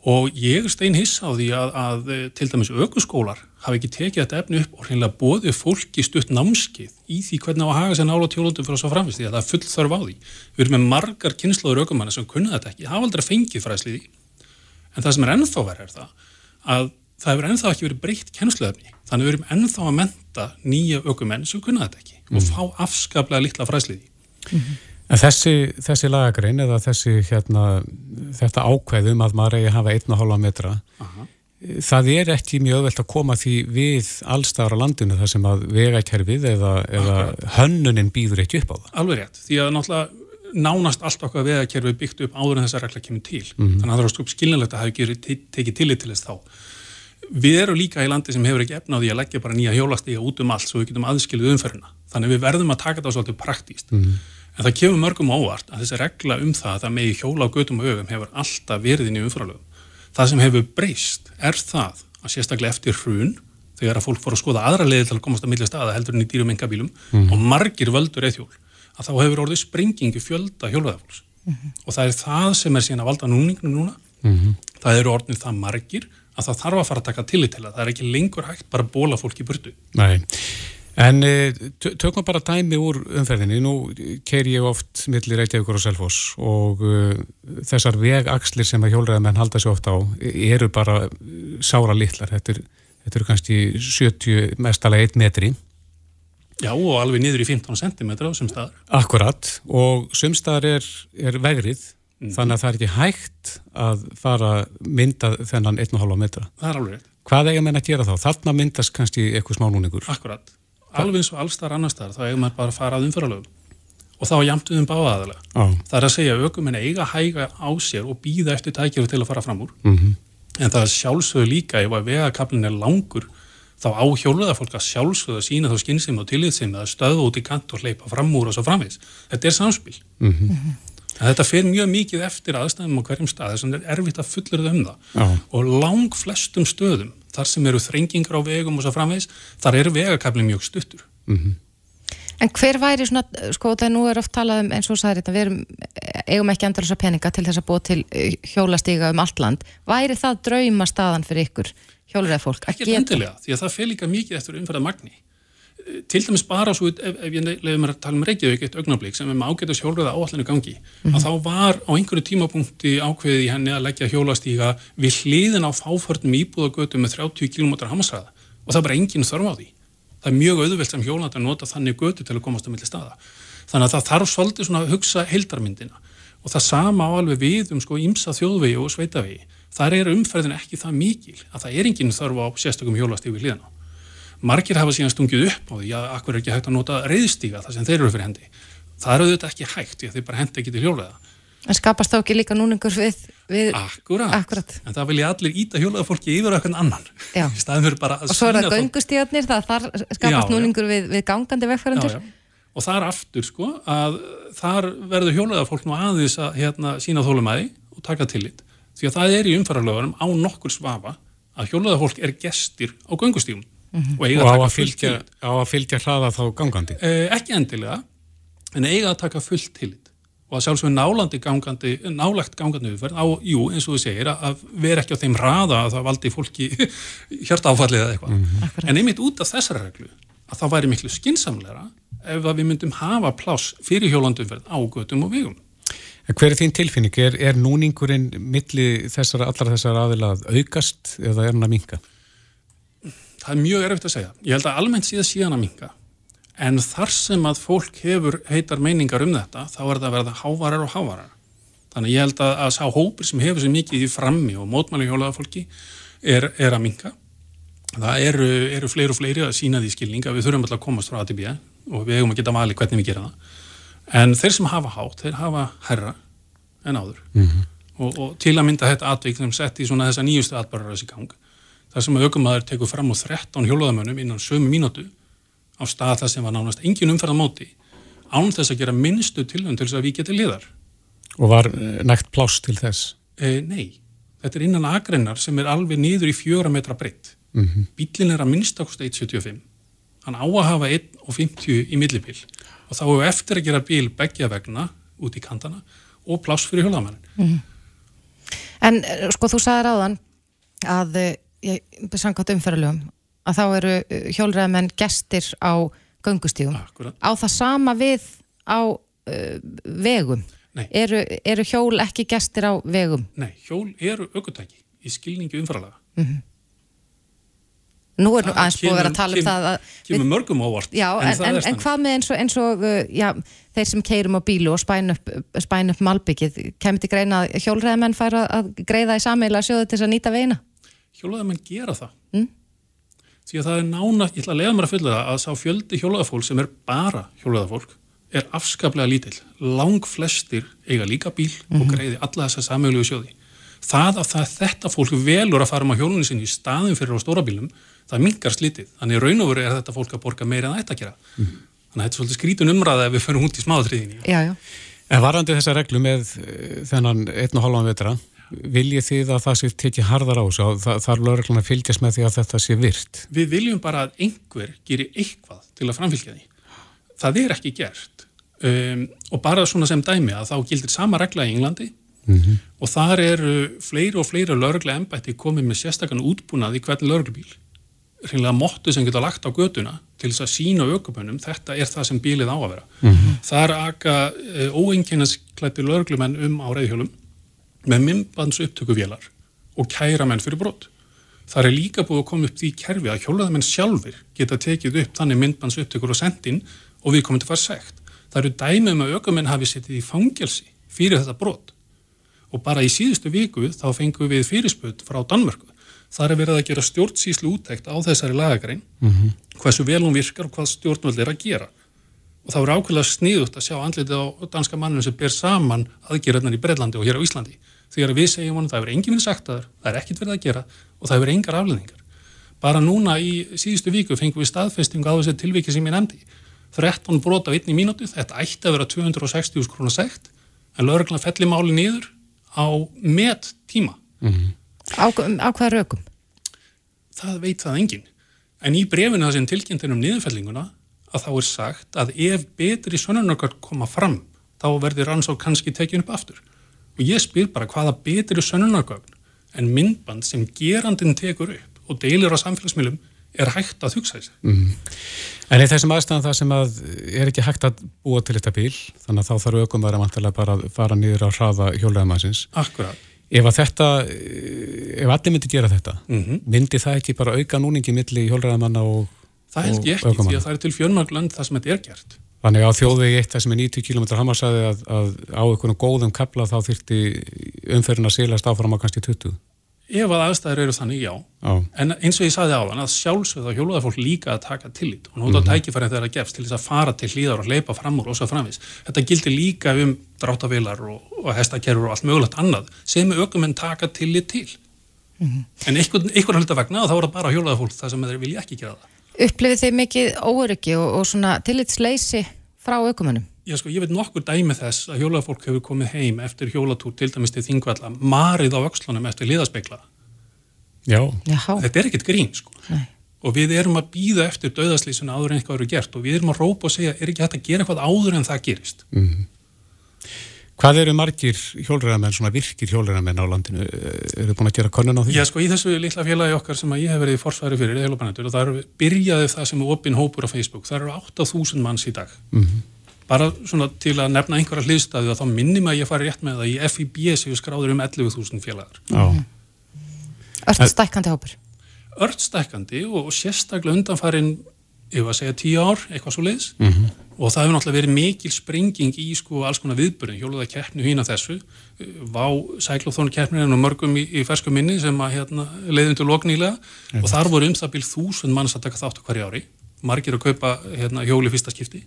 og ég stein hiss á því að, að til dæmis aukuskólar hafi ekki tekið þetta efni upp og hreinlega bóðið fólki stutt námskið í því hvernig á að haga sér nála tjólundum fyrir að svo framvist því að það er full þörf á því. Við erum með margar kynnslóður aukumanna sem kunna þetta ekki, hafa aldrei fengið fræðslið í. En það sem er ennþá verið er það að það hefur ennþá ekki verið breytt kennsluðefni. Þannig við erum ennþá að menta nýja aukumenn sem kunna þetta ekki mm. og fá afskaplega litla fræðslið í. Mm -hmm. En þessi, þessi lagagrein eða þessi hérna, þetta ákveðum að maður eigi að hafa 1,5 metra Aha. það er ekki mjög öðvöld að koma því við allstæðar á landinu þar sem að vegakerfið eða, eða hönnunin býður ekki upp á það. Alveg rétt, því að náttúrulega nánast allt okkar vegakerfi byggt upp áður en þessar regla kemur til. Mm -hmm. Þannig að það er sko skiljanlegt að hafa tekið tillit til þess þá. Við erum líka í landi sem hefur ekki efnaði að leggja bara nýja hjólastíga út um allt svo við getum aðskiljuð umferðina. Þannig við verðum að taka þetta svolítið praktíst. Mm -hmm. En það kemur mörgum óvart að þessi regla um það að það megi hjóla á götum og ögum hefur alltaf verið inn í umfralögum. Það sem hefur breyst er það að sérstaklega eftir hrun, þegar að fólk fór að skoða aðra leiði til að komast að millja staða heldur en í dýrum engabílum mm. og margir völdur eithjól, að þá hefur orðið sprengingu fjölda hjólveðafólks. Mm -hmm. Og það er það sem er síðan að valda núningnum núna. Mm -hmm. Það eru orðin það margir að það þarf að fara að taka tillit til að það er ekki lengur hægt bara að bóla fólk í burtu. Nei. En eh, tökum bara dæmi úr umferðinni, nú ker ég oft millir Reykjavíkur og Selfoss og uh, þessar vegakslir sem að hjólræðamenn halda sér ofta á eru bara sára litlar, þetta eru er kannski 70 mestalega 1 metri. Já og alveg niður í 15 cm á sumstaðar. Akkurat og sumstaðar er, er vegrið mm. þannig að það er ekki hægt að fara mynda þennan 1,5 metra. Það er alveg. Hvað eiga menn að gera þá? Þarna myndast kannski eitthvað smánúningur. Akkurat alveg eins og allstar annar staðar, þá eigum maður bara að fara að umfyralögum og þá jæmtu um báðaðalega. Ah. Það er að segja að aukuminn eiga hæga á sér og býða eftir tækjaru til að fara fram úr. Mm -hmm. En það er sjálfsögðu líka ef að vegakablin er langur þá á hjóluða fólk að sjálfsögðu að sína þá skynsum og tillitsum að stöða út í kant og hleypa fram úr og svo framvegs. Þetta er samspil. Mm -hmm. Þetta fer mjög mikið eftir aðstæðum á hverjum stað þess að þetta er erfitt að fullur það um það. Ah. Og lang flestum stöðum þar sem eru þrengingar á vegum og svo framvegs, þar eru vegakabli mjög stuttur. Mm -hmm. En hver væri svona, sko það nú er oft talað um eins og særi þetta, við erum, eigum ekki andalasa peninga til þess að búa til eh, hjólastíga um allt land, væri það drauma staðan fyrir ykkur hjóluræða fólk? Ekki endilega, því að það fel líka mikið eftir umferðað magni til dæmis bara svo, ef, ef ég leiði mér að tala um Reykjavík eitt augnablík sem er með ágætast hjólöða áallinu gangi, mm -hmm. að þá var á einhverju tímapunkti ákveðið í henni að leggja hjólastíga við hliðin á fáförnum íbúðagötu með 30 km hamasræða og það er bara engin þörf á því. Það er mjög auðvilt sem hjólandi að nota þannig götu til að komast á milli staða. Þannig að það þarf svolítið að hugsa heildarmyndina og það sama á alveg við um sko ímsa þjóðvegi og sveitavegi. Þar er umferðin ekki það mikil að það er engin þörf á sérstökum hjólastíg við hliðina margir hafa síðan stungið upp á því að akkur er ekki hægt að nota reyðstíga þar sem þeir eru fyrir hendi. Það eru auðvitað ekki hægt því að þeir bara hendi ekki til hjólaða. En skapast þá ekki líka núningur við, við akkurat. akkurat en það vilja allir íta hjólaða fólki yfir okkur annan. Og svo er það göngustíðarnir þar skapast já, núningur já. Við, við gangandi vegfærandur og þar aftur sko að þar verður hjólaða fólk nú aðeins að hérna, sína þólumæði og taka tillit því að það er í umfærarlöðunum á nokkur svafa að hjólaða fólk er gestir á göngustíðum mm -hmm. og, og á, að fylgja, á að fylgja hraða þá gangandi? Eh, ekki endilega, en eiga að taka fullt tillit og að sjálfsögur nálandi gangandi, nálagt gangandi umferð á, jú, eins og þú segir, að vera ekki á þeim hraða að það valdi fólki hjart áfallið eða eitthvað. Mm -hmm. En einmitt út af þessara reglu, að það væri miklu skinsamleira ef við myndum hafa pláss fyrir hjólandumferð á götum og vegum. En hver er þín tilfinning? Er, er núningurinn milli þessara, allar þessara aðilað aukast eða er hann að minka? það er mjög erfitt að segja. Ég held að almennt síðan síðan að minga. En þar sem að fólk hefur heitar meiningar um þetta, þá er það að verða hávarar og hávarar. Þannig ég held að, að sá hópur sem hefur sér mikið í frammi og mótmæli hjólaða fólki er, er að minga. Það eru, eru fleiri og fleiri að sína því skilninga. Við þurfum alltaf að komast frá ATB og við hefum að geta vali hvernig við gera það. En þeir sem hafa hátt, þeir hafa herra en áður. Mm -hmm. og, og til að mynda þetta atvík sem sett í svona þessa nýjustu atbærar þessi gang þar sem aukumæður tekur fram á 13 hjólaðamönnum innan sömu mínútu á stað þar sem var nánast engin umferðamóti án þess að gera minnstu tilhund til þess að við getum liðar. Og var eh, nægt pláss til þess? E, nei, þetta er innan agrennar sem er alveg niður í fjögra metra breytt. Mm -hmm. Bílinn er að minnstakust 1,75. Hann á að hafa 1,50 í millipil og þá hefur eftir að gera bíl begja vegna út í kantana og pláss fyrir hjólaðamennin. Mm -hmm. En eh, sko þú sagði ráðan að eh, ég sangat umferðalögum að þá eru hjólræðamenn gestir á göngustígum. Akkurat. Á það sama við á uh, vegum? Nei. Eru, eru hjól ekki gestir á vegum? Nei, hjól eru aukutæki í skilningi umfæralaga. Nú er Það aðeins búið að vera að tala um það að Kemur mörgum ávart. Já, en, en, en hvað með eins og, eins og uh, já, þeir sem keirum á bílu og spæn upp, spæn upp malbyggið, kemur til greina að hjólræðamenn færa að greiða í sameila sjóðu til þess að nýta veina? Hjólaðamenn gera það. Mm. Því að það er nána, ég ætla að leiða mér að fylla það að sá fjöldi hjólaðafólk sem er bara hjólaðafólk er afskaplega lítill. Lang flestir eiga líka bíl og greiði alla þessa sjóði. Það að það, þetta fólk velur að fara um á hjólunni sinni í staðin fyrir á stóra bílum, það mingar slítið. Þannig raun og veru er þetta fólk að borga meira en það ætti að gera. Þannig að þetta er svolítið skrítun umræða ef við förum út í smáðatriðinni. Já, já. En varandi þessa reglu með eh, þennan einn og halvan vetra, viljið þið að það sé tekið harðar á þessu og það, það er lögreglan að fylgjast með því að þetta sé virt? Við viljum bara að einhver geri eitthvað til að framfylgja því. Það er ekki gert. Um, og bara svona sem dæmi að þá gildir sama regla í Englandi og þar eru fleiri og fleiri lögregla embætti komið með sérstakann útbúnað í hvern lögreglubíl. Hreinlega mottu sem geta lagt á götuna til þess að sína aukupönnum, þetta er það sem bílið á að vera. Þar aka uh, óenginnasklætti lögreglumenn um á reyðhjólum með myndbands upptökuvélar og kæra menn fyrir brott. Það er líka búið að koma upp því kerfi að hjólaðamenn sjálfur geta tekið upp þannig myndbands upptökur og sendin og við komum til að fara segt. Það eru dæmi um að aukamenn hafi sittið í fangelsi fyrir þetta brot. Og bara í síðustu viku þá fengum við fyrirspöld frá Danmörku. Það er verið að gera stjórnsýslu úttækt á þessari lagagrein, hversu vel hún virkar og hvað stjórnvöld er að gera. Og það voru ákveðlega sniðut að sjá andlitið á danska manninu sem ber saman aðgerðarnar í Breitlandi og hér á Íslandi. Þegar við segjum honum það hefur engin verið sagt að það er ekkit verið að gera og það hefur engar afleðingar. Bara núna í síðustu viku fengum við staðfestingu á þessi tilviki sem ég nefndi. 13 brot á einni mínútu, þetta ætti að vera 260 krónar segt, en lögreglan felli máli niður á met tíma. Á, á hvað rökum? Það veit það enginn. En í brefinu það sem tilkynntir um niðurfellinguna að þá er sagt að ef betri sönnunarkvart koma fram þá verður rannsók kannski tekið upp aftur. Og ég spyr bara hvaða betri sönnunarkvart en myndband sem gerandin tekur upp og deilir á samfélagsmiðlum er hægt að hugsa þessi. En í þessum aðstæðan það sem að er ekki hægt að búa til þetta bíl, þannig að þá þarf aukum að bara að fara niður á hraða hjólaðamansins. Akkurat. Ef að þetta, eh, ef allir myndi gera þetta, myndi það ekki bara auka núningi milli hjólaðamanna og Það held ég ekki því að það er til fjölmörglönd það sem þetta er gert. Þannig að á þjóðvegi eitt það sem er 90 km hamarsæði að, að á einhvern góðum kapla þá þyrti umferðin að silast áfram á kannski 20. Ef að aðstæður eru þannig, já. Já. En eins og ég sagði á þann að sjálfsögða hjólaða fólk líka að taka tillit og nota mm tækifæri þegar það gefst til þess að fara til hlýðar og leipa fram úr og svo framvis. Þetta gildir líka um dráttavilar og, og hestakerfur og allt mögulegt annað sem aukumenn taka tillit til. En einhvern, hluta vegna þá er það bara hjólaða fólk það sem þeir vilja ekki gera það. Upplifið þið mikið óöryggi og, og svona tillitsleysi frá aukumannum? Já sko, ég veit nokkur dæmi þess að hjólaða fólk hefur komið heim eftir hjólatúr til dæmis til þingvalla, marið á öxlunum eftir liðaspekla. Já. Þetta er ekkert grín sko. Nei. og við erum að býða eftir döðaslýsuna áður en eitthvað eru gert og við erum að rópa og segja er ekki hægt að gera eitthvað áður en það gerist Hvað eru margir hjólræðamenn, svona virkir hjólræðamenn á landinu? Eru búin að gera könnun á því? Já sko í þessu litla félagi okkar sem að ég hef verið í forsværi fyrir og það eru byrjaði það sem er opin hópur á Facebook, það eru 8000 manns í dag bara svona til að nefna einhverja hliðstæði og þá minnum að ég fari rétt með það. Í FIB séu skráður um 11.000 félagar. Já. Ört stækkandi hópur? ört stækkandi og, og sérstaklega undanfarin ef að segja tíu ár, eitthvað svo leiðis og það hefur náttúrulega verið mikil sprenging í sko alls konar viðbörðin, hjólaða keppni hína þessu, vá sæklóþónu keppnir og mörgum í, í fersku minni sem að hérna, leiðum til loknýlega og þar voru um það bíl þúsund manns að taka þátt á hverju ári, margir að kaupa hérna, hjóli fyrsta skipti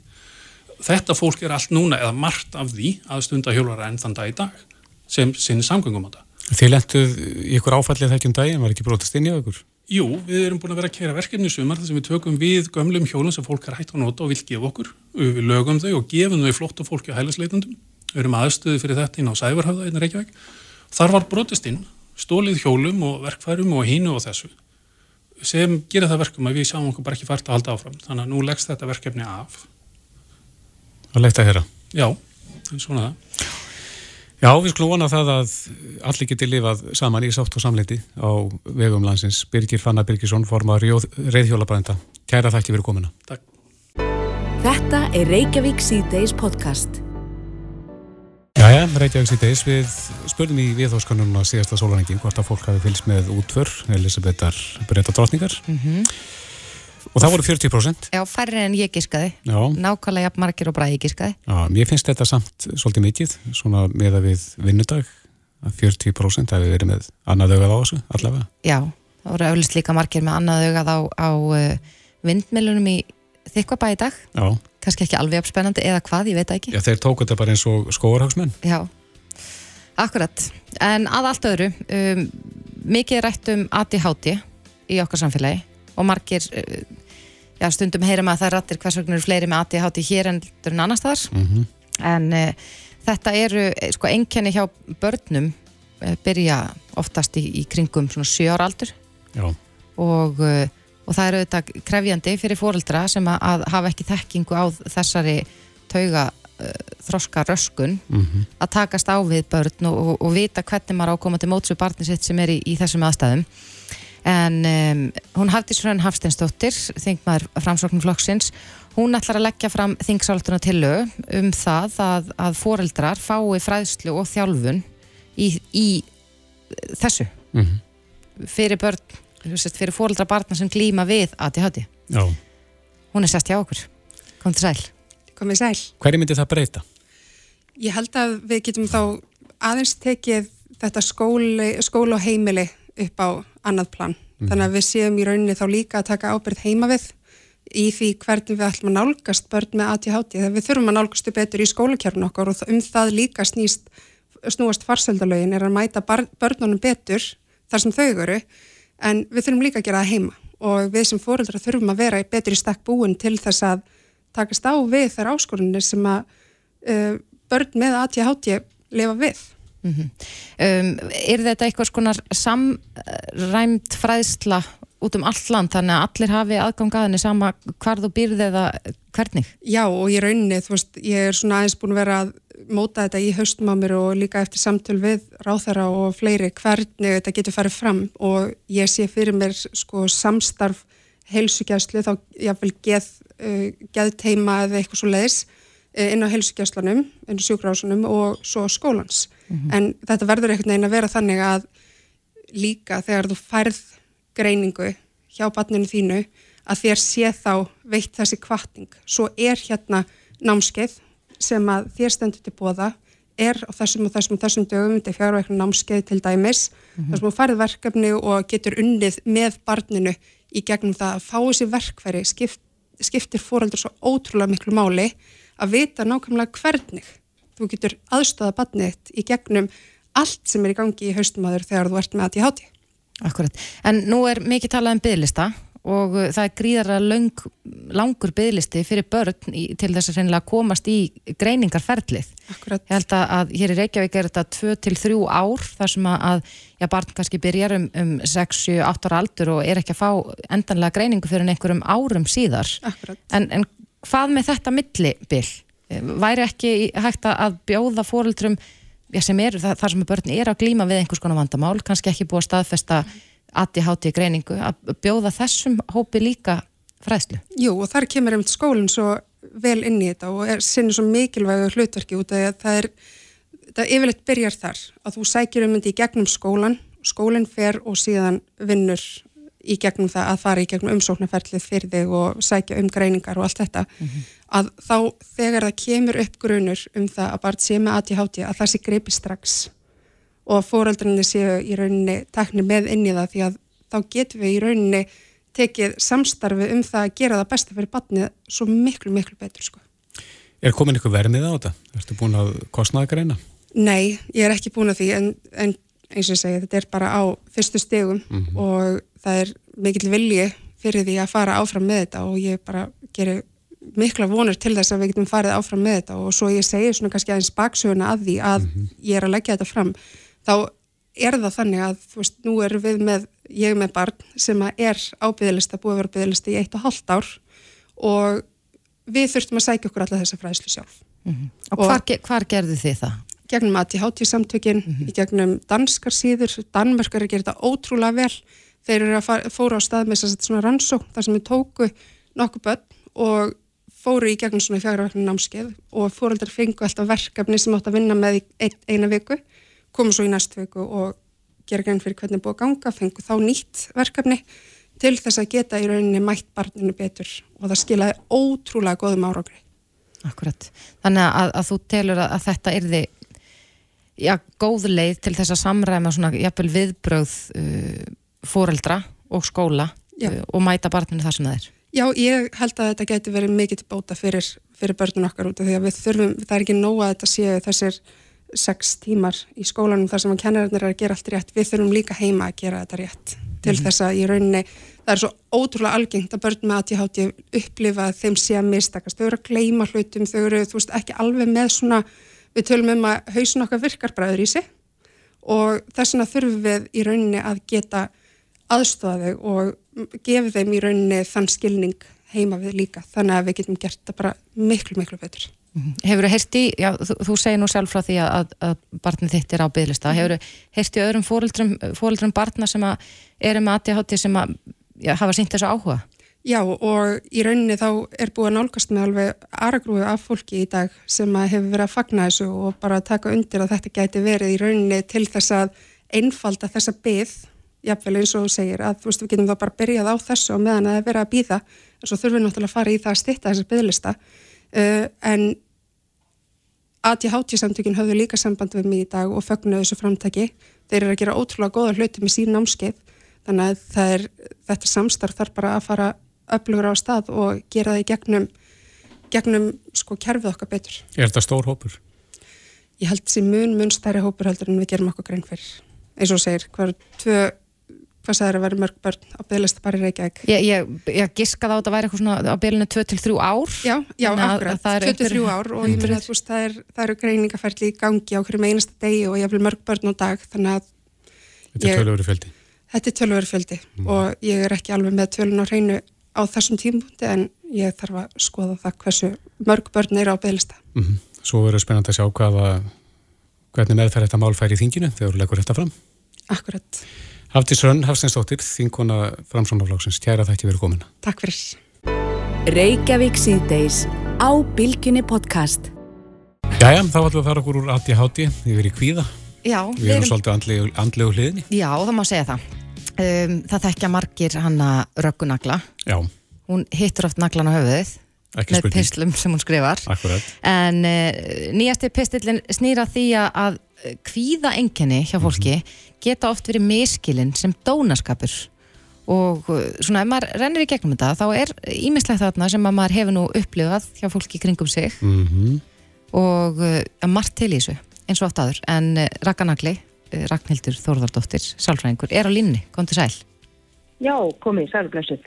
þetta fólk er allt núna, eða margt af því að stunda hjólara enn þann dag í dag sem sinni samgöngum á það Þið lentuð í ykkur áfallið þekkjum daginn, var ekki brotast inn í okkur? Jú, við erum búin að vera að kera verkefni í sumar þar sem við tökum við gömlum hjólum sem fólk er hægt að nota og vil gefa okkur. Við lögum þau og gefum þau flott og fólki á hælisleitundum. Við erum aðstöðu fyrir þetta inn á Sævarhafða inn í Reykjavík. Þar var brotist inn, stólið hjólum og verkfærum og hínu og þessu sem gera það verkum að við sjáum okkur bara ekki fært að halda áfram. Þannig að nú leggst þetta verkefni af. Það leitt að heyra. Já, en svona það. Já, við skulum vona það að allir geti lifað saman í sátt og samleiti á vegum landsins. Birgir Fanna Birgisson, formar reyðhjólabræðenda. Kæra þætti fyrir komuna. Takk. Þetta er Reykjavík C-Days podcast. Jæja, Reykjavík C-Days. Við spurning í viðhóskonunum á síðasta sólanengin hvort að fólk hafi fylgst með útför, Elisabethar breyta drotningar. Mm -hmm. Og það voru 40%. Já, færri en ég gískaði. Já. Nákvæmlega jafn margir og bræði gískaði. Já, mér finnst þetta samt svolítið mikið, svona með að við vinnudag, að 40% hefur verið með annað augað á þessu, allavega. Já, það voru auðvist líka margir með annað augað á, á uh, vindmilunum í þykvabæði dag. Já. Kanski ekki alveg uppspennandi eða hvað, ég veit ekki. Já, þeir tóku þetta bara eins og skóarhagsmenn. Já, akkurat. En að allt öðru, um, mikið rætt um ADHD í okkar samfélagi og margir uh, já, stundum heyrum að það rættir hvers vegna eru fleiri með ADHD hér en, annar staðar Mm -hmm. en uh, þetta eru sko einkenni hjá börnum uh, byrja oftast í, í kringum svona 7 ára aldur og, uh, og það eru auðvitað krefjandi fyrir fóreldra sem að, að hafa ekki þekkingu á þessari tauga þroska röskun Mm -hmm. að takast á við börn og, og, og vita hvernig maður á að koma til móts við barni sitt sem er í, í þessum aðstæðum en um, hún Hafdís Hrönn Hafsteinsdóttir þingmaður framsóknumflokksins hún ætlar að leggja fram þingsálduna til um það að, að foreldrar fái fræðslu og þjálfun í, í þessu Mm -hmm. fyrir börn, fyrir foreldra barna sem glýma við ADHD Já. hún er sest hjá okkur kom til sæl sæl. Hverju myndi það breyta? Ég held að við getum þá aðeins tekið þetta skóli, skóla og heimili upp á annað plan. Mhm. Þannig að við séum í rauninni þá líka að taka ábyrð heima við í því hvernig við ætlum að nálgast börn með ADHD. Þegar við þurfum að nálgastu betur í skólakjörn okkar og um það líka snýst, snúast farsöldalögin er að mæta börnunum betur þar sem þau eru en við þurfum líka að gera það heima og við sem fóreldra þurfum að vera betur í stakk búin til þess að takast á við þær áskorunni sem að uh, börn með ADHD lifa við. Mm -hmm. um, er þetta eitthvað skonar samræmt fræðsla út um allt land þannig að allir hafi aðgang að henni sama hvar þú býrði eða hvernig? Já og í rauninni, þú veist, ég er svona aðeins búin að vera að móta þetta í haustum á mér og líka eftir samtöl við ráþara og fleiri hvernig þetta getur farið fram og ég sé fyrir mér sko samstarf heilsugjæslu þá jáfnvel geð, uh, geðteima eða eitthvað svo leiðis inn á heilsugjæslunum, inn á sjúkrásunum og svo skólans. Mm -hmm. En þetta verður einhvern veginn að vera þannig að líka þegar þú færð greiningu hjá barninu þínu að þér sé þá veitt þessi kvartning. Svo er hérna námskeið sem að þér stendur til bóða er á þessum og þessum og þessum dögum þetta er fjárvækna námskeið til dæmis mm -hmm. þar sem þú farið verkefni og getur unnið með barninu í gegnum það að fá þessi verkfæri skipt, skiptir fóröldur svo ótrúlega miklu máli að vita nákvæmlega hvernig þú getur aðstöða barnið í gegnum allt sem er í gangi í haustumæður þegar þú ert með að ég háti. Akkurat, en nú er mikið talað um bygglista og uh, það er gríðara lang, langur bygglisti fyrir börn í, til þess að komast í greiningarferðlið. Akkurat. Ég held að hér í Reykjavík er þetta 2-3 ár þar sem að já, barn kannski byrjar um, um 6-7-8 ára aldur og er ekki að fá endanlega greiningu fyrir einhverjum árum síðar. Akkurat. En, en hvað með þetta millibill? Væri ekki hægt að bjóða fóruldrum sem eru þar sem börn er að glíma við einhvers konar vandamál, kannski ekki búið að staðfesta ADHD greiningu, að bjóða þessum hópi líka fræðslu? Jú, og þar kemur einmitt skólinn svo vel inn í þetta og er sinni svo mikilvægu hlutverki út af því að það er, það yfirleitt byrjar þar, að þú sækir um þetta í gegnum skólan, skólinn fer og síðan vinnur í gegnum það að fara í gegnum umsóknarferðlið fyrir þig og sækja um greiningar og allt þetta, mm -hmm. að þá þegar það kemur upp grunur um það að bara sé með ADHD að það sé greipi strax og að fóraldrinni séu í rauninni tekni með inn í það því að þá getum við í rauninni tekið samstarfi um það að gera það besta fyrir batnið svo miklu, miklu betur sko. Er komin ykkur vermið á þetta? Ertu búin að kostnaða greina? Nei, ég er ekki búin að því en, en eins og ég segi, þetta er bara á fyrstu stegum mm -hmm. og það er mikill vilji fyrir því að fara áfram með þetta og ég bara gerir mikla vonur til þess að við getum farið áfram með þetta og svo ég segi svona kannski aðeins baksöguna að því að mm -hmm. ég er að leggja þetta fram þá er það þannig að þú veist, nú er við með ég með barn sem er ábyggðilista búið að vera ábyggðilista í eitt og halvt ár og við þurftum að sækja okkur alla þessa fræðslu sjálf mm -hmm. Og, og hvar, hvar gerðu þið það? gegnum ATHT samtökin, mm -hmm. gegnum danskar síður, Danmörkar er þetta ótrúlega vel, þeir eru að fóra á stað með svona rannsókn þar sem við tóku nokkuð börn og fóru í gegnum svona fjagraverknu námskeið og fóröldar fengu alltaf verkefni sem átt að vinna með ein, eina viku, komu svo í næstu viku og gera grein fyrir hvernig búið að ganga, fengu þá nýtt verkefni til þess að geta í rauninni mætt barninu betur og það skilaði ótrúlega góðum árangri. Akkurat. Þannig að, að þú telur að, að þetta erði já, góð leið til þess að samræma svona jafnvel viðbröð uh, fóreldra og skóla uh, og mæta barninu þar sem það er. Já, ég held að þetta geti verið mikið bóta fyrir, fyrir börnun okkar út af því að við þurfum, það er ekki nóga að þetta séu þessir sex tímar í skólanum þar sem að kennarinnir er að gera allt rétt, við þurfum líka heima að gera þetta rétt til mm -hmm. þess að í rauninni það er svo ótrúlega algengt að börn með ATHT upplifa að þeim sé að mistakast, þau eru að gleima hlutum, þau eru veist, ekki alveg með svona, við tölum um að hausin okkar virkar bræður í sig og þess vegna þurfum við í rauninni að geta aðstofa þau og gefa þeim í rauninni þann skilning heima við líka, þannig að við getum gert það bara miklu, miklu betur. Mhm. Hefur þú heyrst í, já, þú, þú segir nú sjálf frá því að, að barnið þitt er á bygglista, hefur þú heyrst í öðrum fóreldrum barna sem eru með ATHT sem að já, hafa sínt þessu áhuga? Já og í rauninni þá er búið að nálgast með alveg aragrúi af fólki í dag sem hefur verið að fagna þessu og bara taka undir að þetta gæti verið í rauninni til þess að einfalda þessa byggð, jáfnvel eins og þú segir að veist við getum þá bara byrjað á þessu og meðan að það er verið að býða en svo þurfum við náttúrulega að fara í það að stitta þessa bygglista uh, en ATHT samtökin höfðu líka samband við mig í dag og fögnuðu þessu framtæki þeir eru að gera ótrúlega góða hluti með sín námskeið þannig að er, þetta samstarf þarf bara að fara öflugur á stað og gera það í gegnum, gegnum sko kerfið okkar betur. Er þetta stór hópur? Ég held þessi mun, mun stærri hópur heldur en við gerum okkur grein fyrir. Eins og segir, hver tvö, hvað sagður að vera mörg börn á bygglista bara í Reykjavík? Ég, ég, ég giskaði á þetta að væri eitthvað svona á bygglinu 2-3 ár. Já, já, akkurat, 2-3 ár og ég meina að veist, það, er, það eru greiningaferðli í gangi á hverjum einasta degi og ég vil mörg börn á dag, þannig að Þetta er tölur fjöldi. Þetta er tölver fjöldi mm. og ég er ekki alveg með tölun á hreinu á þessum tímpunkti en ég þarf að skoða það hversu mörg börn er á bygglista. Mm -hmm. Hafdís Rönn, Hafsteinsdóttir, þinguna framsónaflóksins. Kæra þætti verið komin. Takk fyrir. Reykjavík síðdeis á Bilginni podcast. Jæja, þá ætlum við að fara okkur úr ATHT yfir í kvíða. Já. Við erum svolítið andlegu, andlegu hliðinni. Já, það má segja það. Um, það þekkja margir hanna röggunagla. Já. Hún hittur oft naglan á höfuðið Ekki með pislum sem hún skrifar. Akkurat. En uh, nýjasti pistillin snýra því að kvíða enginni hjá fólki geta oft verið miskilinn sem dónaskapur og uh, svona ef maður rennir í gegnum þetta þá er ímislegt þarna sem að maður hefur nú upplifað hjá fólki kringum sig Mm -hmm. og uh, margt til í þessu eins og oft aður en uh, Rakanagli, uh, Ragnhildur Þórðardóttir Sálfræðingur, er á línni, kom til sæl Já, komið, sælblessuð.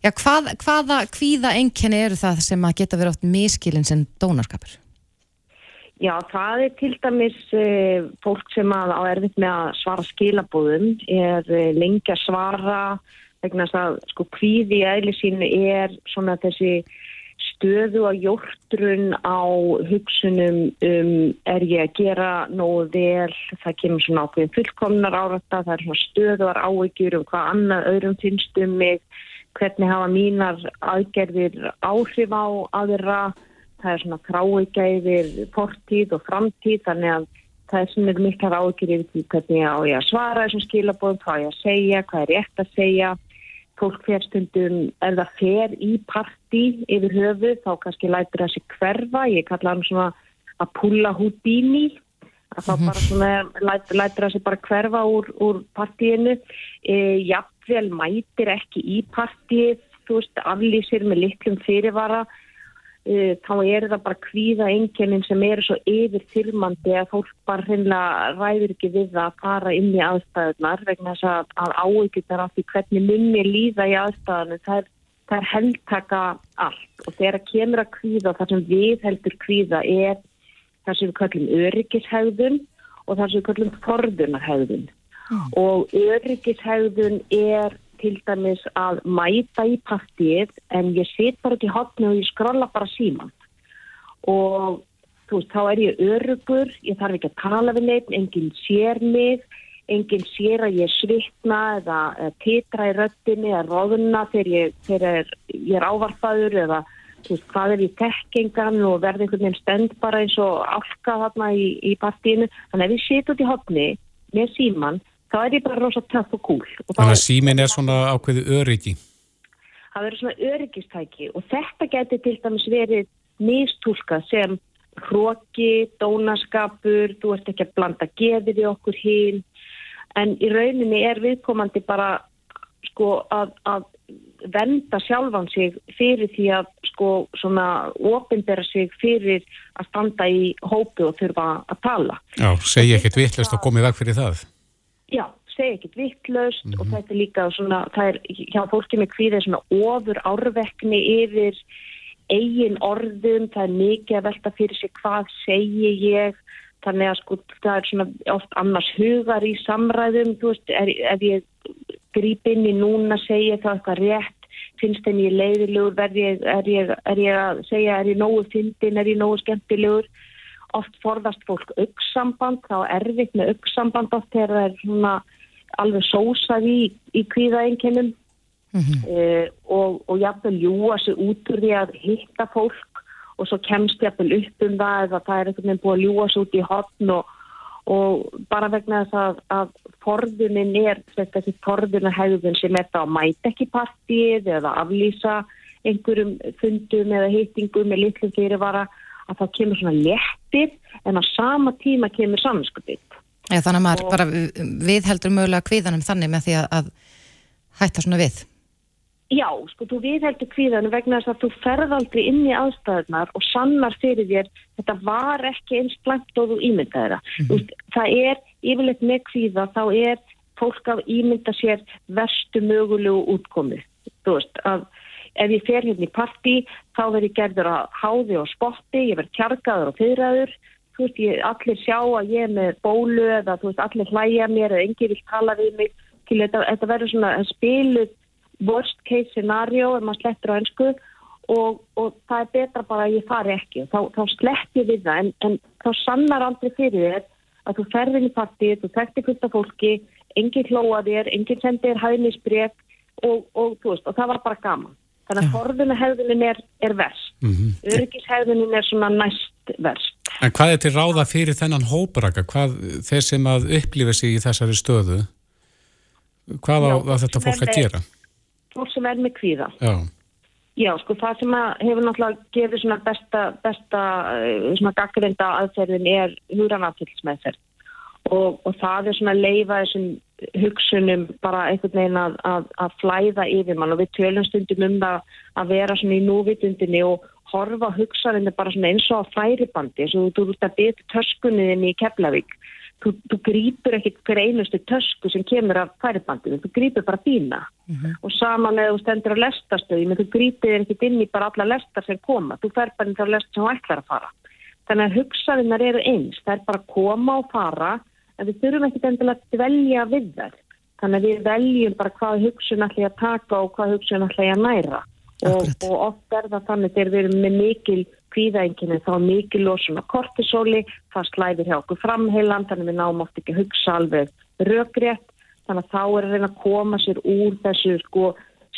Já, hvað, hvaða kvíða enginni eru það sem að geta verið oft miskilinn sem dónaskapur? Já, það er til dæmis e, fólk sem á erfitt með að svara skilabóðum, er e, lengi að svara, vegna að sko kvíði eðli sínu er svona þessi stöðu að jórtrun á hugsunum um er ég að gera nógu vel, það kemur svona ákveðin fullkomnar árætta, það er svona stöðuar áhyggjur um hvað annað öðrum finnst um mig, hvernig hafa mínar aðgerðir áhrif á aðra, það er svona kráigæðir fortíð og framtíð, þannig að það er svona miklar áhyggjur yfir því hvernig á ég að svara þessum skilabóðum, hvað ég að segja, hvað er rétt að segja, fólk fer stundum, ef það fer í partí yfir höfu, þá kannski lætur það sig hverfa, ég kalla hann svona að pulla húdíni, að þá bara svona læt, lætur það sig bara hverfa úr, úr partíinu, e, jafnvel mætir ekki í partíið, þú veist, aflýsir með litlum fyrirvara, þá er það bara kvíða enginnin sem eru svo yfir þyrmandi að fólk bara hreinlega ræður ekki við að fara inn í aðstæðunar vegna þess að, að áhyggjurnar af því hvernig munni líða í aðstæðunum það er, er heldtaka allt. Og þegar kemur að kvíða það sem við heldur kvíða er það sem við kallum öryggishægðun og það sem við kallum forðunarhægðun og öryggishægðun er til dæmis að mæta í partíið en ég set bara ekki hotni og ég skrolla bara síman og þú veist, þá er ég örugur, ég þarf ekki að tala við neitt, enginn sér mig, enginn sér að ég svitna eða, eða titra í röttinni eða róðuna þegar ég, þegar ég er ávarpaður eða þú veist, hvað er í tekkingan og verði einhvern veginn stend bara eins og álka þarna í, í partíinu. Þannig að ef ég set út í hopni með síman, þá er ég bara rosa töff og kúl. Þannig að símin er svona ákveðu öryggi. Það verður svona öryggistæki og þetta getur til dæmis verið mistúlka sem hróki, dónaskapur, þú ert ekki að blanda gefið í okkur hinn en í rauninni er viðkomandi bara sko að, að venda sjálfan sig fyrir því að sko svona ofinbera sig fyrir að standa í hópi og þurfa að tala. Já, segja ekkert vittlust og komið veg fyrir það. Já, segja ekkert vittlust mm -hmm. og Mhm. þetta er líka svona, það er hjá fólki með kvíðið svona ofur árvekni yfir eigin orðum, það er mikið að velta fyrir sig hvað segi ég, þannig að sko það er svona oft annars hugar í samræðum, þú veist, er, ef ég grýp inn í núna, ég þá eitthvað rétt, finnst henni leiðilegur, er ég, er, ég, er ég að segja, er ég nógu fyndin, er ég nógu skemmtilegur, oft forðast fólk augssamband, þá er erfitt með augssamband oft þegar það er svona alveg sósað í, í kvíðaenginnum uh, og, og jafnvel ljúa sig út úr því að hitta fólk og svo kemst jafnvel upp um það eða það er einhvern veginn búið að ljúa sig út í hotn og, og bara vegna þess að, að forðunin er þessi forðunahægðun sem er það að mæta ekki partíið eða aflýsa einhverjum fundum eða hittingum með litlum fyrirvara að það kemur svona léttir en á sama tíma kemur saminskupið. Já, þannig að maður bara við heldur mögulega kvíðanum þannig með því að, að hætta svona við. Já, sko, þú viðheldur kvíðanum vegna þess að þú ferð aldrei inn í aðstæðunar og sannar fyrir þér þetta var ekki eins blæmt og þú ímyndaði það. Mm -hmm. Það er yfirleitt með kvíða, þá er fólk að ímynda sér verstu mögulegu útkomi. Þú veist, að ef ég fer hérna í partí, þá verður ég gerður að háði og spotti, ég verður tjargaður og fyrraður, þú veist, ég, allir sjá að ég er með bólu eða þú veist, allir hlæja mér eða enginn vil tala við mig, til þetta, þetta verður svona spiluð worst case scenario ef maður slettur á ennsku og, og það er betra bara að ég fari ekki. Þá, þá slett ég við það en, en þá sannar aldrei fyrir þér að þú ferðin í partíð, þú þekktir fullt af fólki enginn hlóa þér, enginn sendir hæðnisbreyf og, og, veist, og það var bara gaman þannig að forðunahegðunin er, er verst mm -hmm. öryggishegðunin er svona næst verst En hvað er til ráða fyrir þennan hóparaka? Hvað þeir sem að upplifa sig í þessari stöðu hvað á, á þetta fólk að gera? fólk sem er með kvíða. Já. Já, sko það sem hefur náttúrulega gefið svona besta, besta svona gaggreinda aðferðin er húranaftilsmeðferð og, og það er svona að leifa þessum hugsunum bara einhvern veginn að, að, að flæða yfir mann. Og við tölum stundum um það að vera svona í núvitundinni og horfa hugsarinnu bara svona eins og á færibandi eins og þú ert að byrja töskunniðinni í Keflavík. Þú, þú grýpur ekkert hver einustu tösku sem kemur af færibandinu, þú grýpur bara dýna mm -hmm. og saman með þú stendur á lestastöðum, þú grýpur ekkert inn í bara alla lestar sem koma, þú fer bara inn á lestar sem þú ætlar að fara. Þannig að hugsaðinnar eru eins, það er bara að koma og fara, en við þurfum ekkert endilega að dvelja við þær. Þannig að við veljum bara hvað hugsun ætla ég að taka og hvað hugsun ætla ég að næra. Og, og oft er það þannig þegar við erum með mikil kvíðaenginu þá mikil losun á kortisóli, það slæðir hjá okkur framheilan, þannig við náum oft ekki að hugsa alveg rökrétt, þannig að þá er að reyna að koma sér úr þessu sko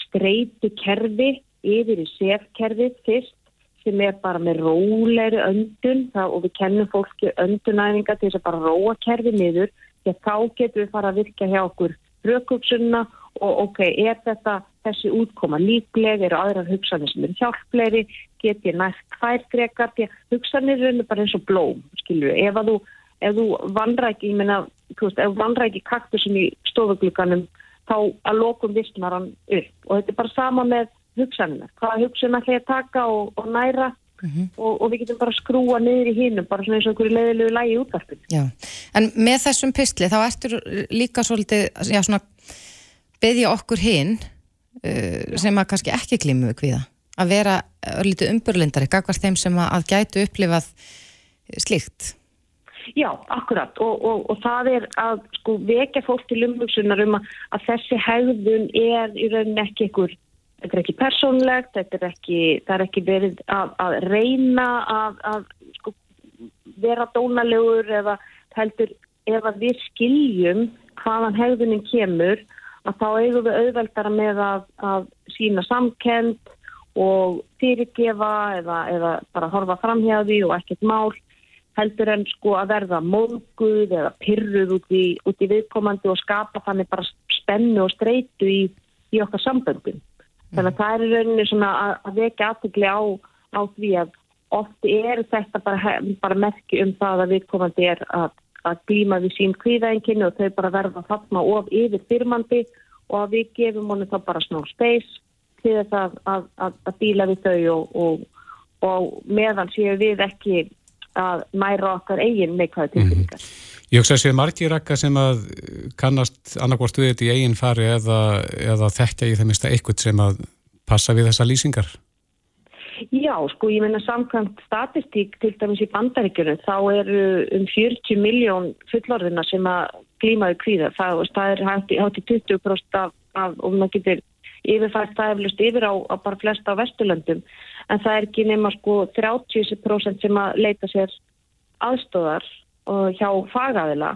streitu kerfi yfir í sefkerfi fyrst sem er bara með róleiri öndun það, og við kennum fólki öndunæfinga til þess að bara róa kerfi niður því að þá getum við fara að virka hjá okkur rökugsunna og ok, er þetta þessi útkoma líkleg, eru aðrar hugsanir sem eru hjálplegri, get ég næst tvær grekar, því að hugsanir eru bara eins og blóm, skilju, ef að þú ef þú vandræki, ég meina þú veist, ef þú vandræki kaktusum í stofugluganum, þá að lokum vissnar hann upp. Og þetta er bara sama með hugsanina, hvaða hugsun ætla ég að taka og, og næra? Mm -hmm. og, og við getum bara skrúa niður í hinnum, bara svona eins og einhverju leiðilegu lægi útvarpinu. Já, en með þessum pistli þá ertur líka svolítið, já svona beðja okkur hinn uh, sem að kannski ekki glímu við kviða að vera örlítið umburlindari gagvart þeim sem að gætu upplifað slíkt. Já, akkurat. Og, og, og það er að sko vekja fólk til umhugsunar um að, að þessi hegðun er í rauninni ekki ykkur, þetta er ekki persónlegt, þetta er ekki, það er ekki verið að, að reyna að, að sko vera dónalegur eða heldur ef að við skiljum hvaðan hegðunin kemur að þá eigum við auðveldara með að, að sína samkend og fyrirgefa eða, eða bara horfa framhjáði og ekkert mál heldur en sko að verða móguð eða pyrruð út í, út í viðkomandi og skapa þannig bara spennu og streitu í, í okkar samböndum. Þannig að það er rauninni svona að, að vekja aðtökli á, á því að oft er þetta bara, bara merki um það að viðkomandi er að, að glíma við sín kvíðaenginu og þau bara verða að fatna of yfir fyrmandi og að við gefum honum þá bara smá space til þess að, að díla við þau og, og, og meðan séu við ekki að mæra okkar eigin neikvæðu tilbyggingar. Mm. Ég hugsa að séu margir rakka sem að kannast annarkvárt við þetta í eigin fari eða, eða þekkja í það mista eitthvað sem að passa við þessa lýsingar? Já, sko, ég menna samkvæmt statistík til dæmis í bandaríkjunum þá eru um 40 miljón fullorðina sem að glímaðu kvíða. Það, það er í 20% af, af og maður getur yfirfært það eflust yfir á, á bara flesta á Vesturlöndum en það er ekki nema sko 30% sem að leita sér aðstóðar hjá fagaðila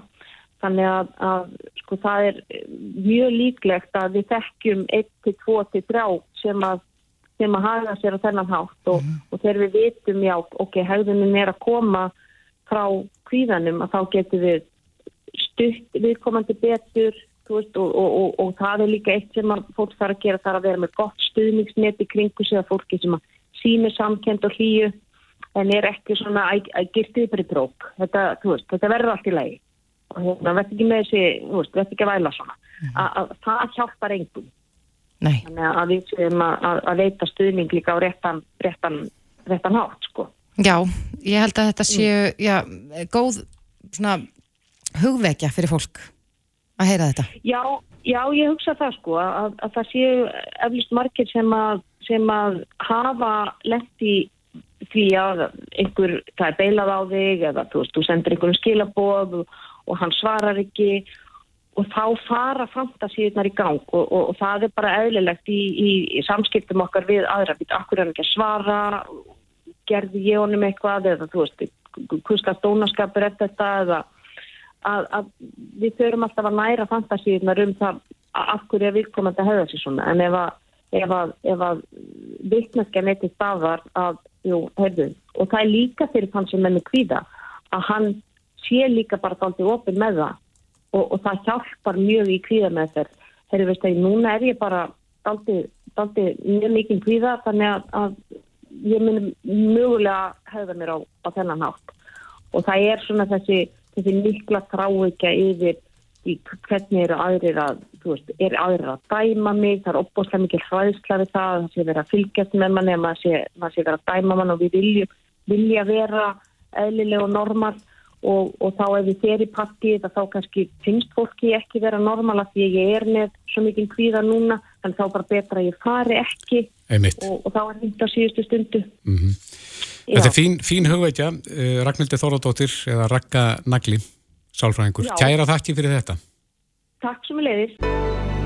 þannig að, að sko það er mjög líklegt að við þekkjum 1-2-3 sem að sem að hafa sér á þennan hátt og, mm. og þegar við vitum já, ok, hægðunum er að koma frá kvíðanum að þá getur við stutt viðkomandi betur Veist, og, og, og, og það er líka eitt sem fólk þarf að gera þarf að vera með gott stuðningsnet í kringu sig að fólki sem að sími samkend og hlýju en er ekki svona að girtið bara í brók þetta, veist, þetta verður allt í lagi og hérna verður ekki með þessi verður ekki að væla svona mm. að, að það hjálpar engum Nei. þannig að við séum að, leita stuðning líka á réttan, réttan, réttan hátt sko Já, ég held að þetta séu já, góð svona hugvekja fyrir fólk að heyra þetta? Já, já ég hugsa það sko að, að það séu eflust margir sem að, sem að hafa í því að einhver, það er beilað á þig eða þú veist, þú sendir einhvern skilaboð og, og hann svarar ekki og þá fara fantasíðunar í gang og, og, og það er bara eðlilegt í, í, í samskiptum okkar við aðra, við akkur er ekki að svara? Gerði ég honum eitthvað eða þú veist, hvurska stónaskapur er þetta eða að, að við þurfum alltaf að næra fantasíunar um það af hverju er viðkomandi að hefða sér svona. En ef að, ef að, að vittneskja neitt í staðar að, jú, heyrðu, og það er líka fyrir þann sem er með kvíða að hann sé líka bara þáttið ofin með það og, og það hjálpar mjög í kvíða með þér heyrðu, veist það, núna er ég bara þáttið mjög mikið kvíða þannig að ég minn mögulega hefða mér á, á þennan hátt. Og það er svona þessi þessi mikla þráikja yfir í hvernig eru aðrir að, þú veist, er aðrir að dæma mig, það er opbóðslega mikil hræðsla við það, það sé verið að fylgjast með manni, maður sé, maður sé verið að dæma mann og við viljum, vilja vera eðlilega og normal. Og, og þá ef við fer í partið þá kannski finnst fólki ekki vera normal að því ég er með svo mikið kvíða núna, þannig þá bara betra að ég fari ekki. Og, og þá er þetta síðustu stundu. Mm -hmm. Þetta er fín, fín hugveitja, uh, Ragnhildur Þorðardóttir eða Ragga Nagli, sálfræðingur. Kæra þakki fyrir þetta. Takk sem við leiðist.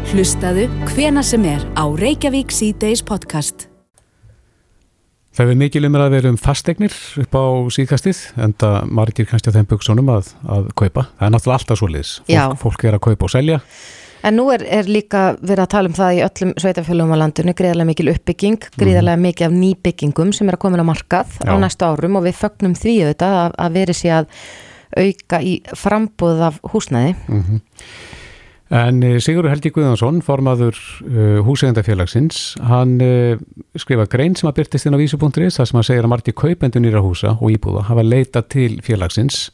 Hlustaðu hvena sem er á Reykjavík C-Days podcast. Það hefur mikil umræð að vera um fastegnir upp á síðkastið, en það margir kannski að þeim buksunum að, að kaupa. Það er náttúrulega alltaf svo liðs. Fólk, fólk er að kaupa og selja. En nú er, er líka verið að tala um það í öllum sveitafjölum á landinu, gríðarlega mikil uppbygging, gríðarlega mm. mikið af nýbyggingum sem er að koma á markað Já. á næstu árum og við fögnum því auðvitað að, að verið sé að auka í frambúð af húsnæði. Mm -hmm. En eh, Sigurður Helgi Guðansson, formaður uh, húsegandafélagsins, hann uh, skrifa grein sem að byrtist inn á vísu.is þar sem að segja að margir kaupendunir á húsa og íbúða hafa leita til félagsins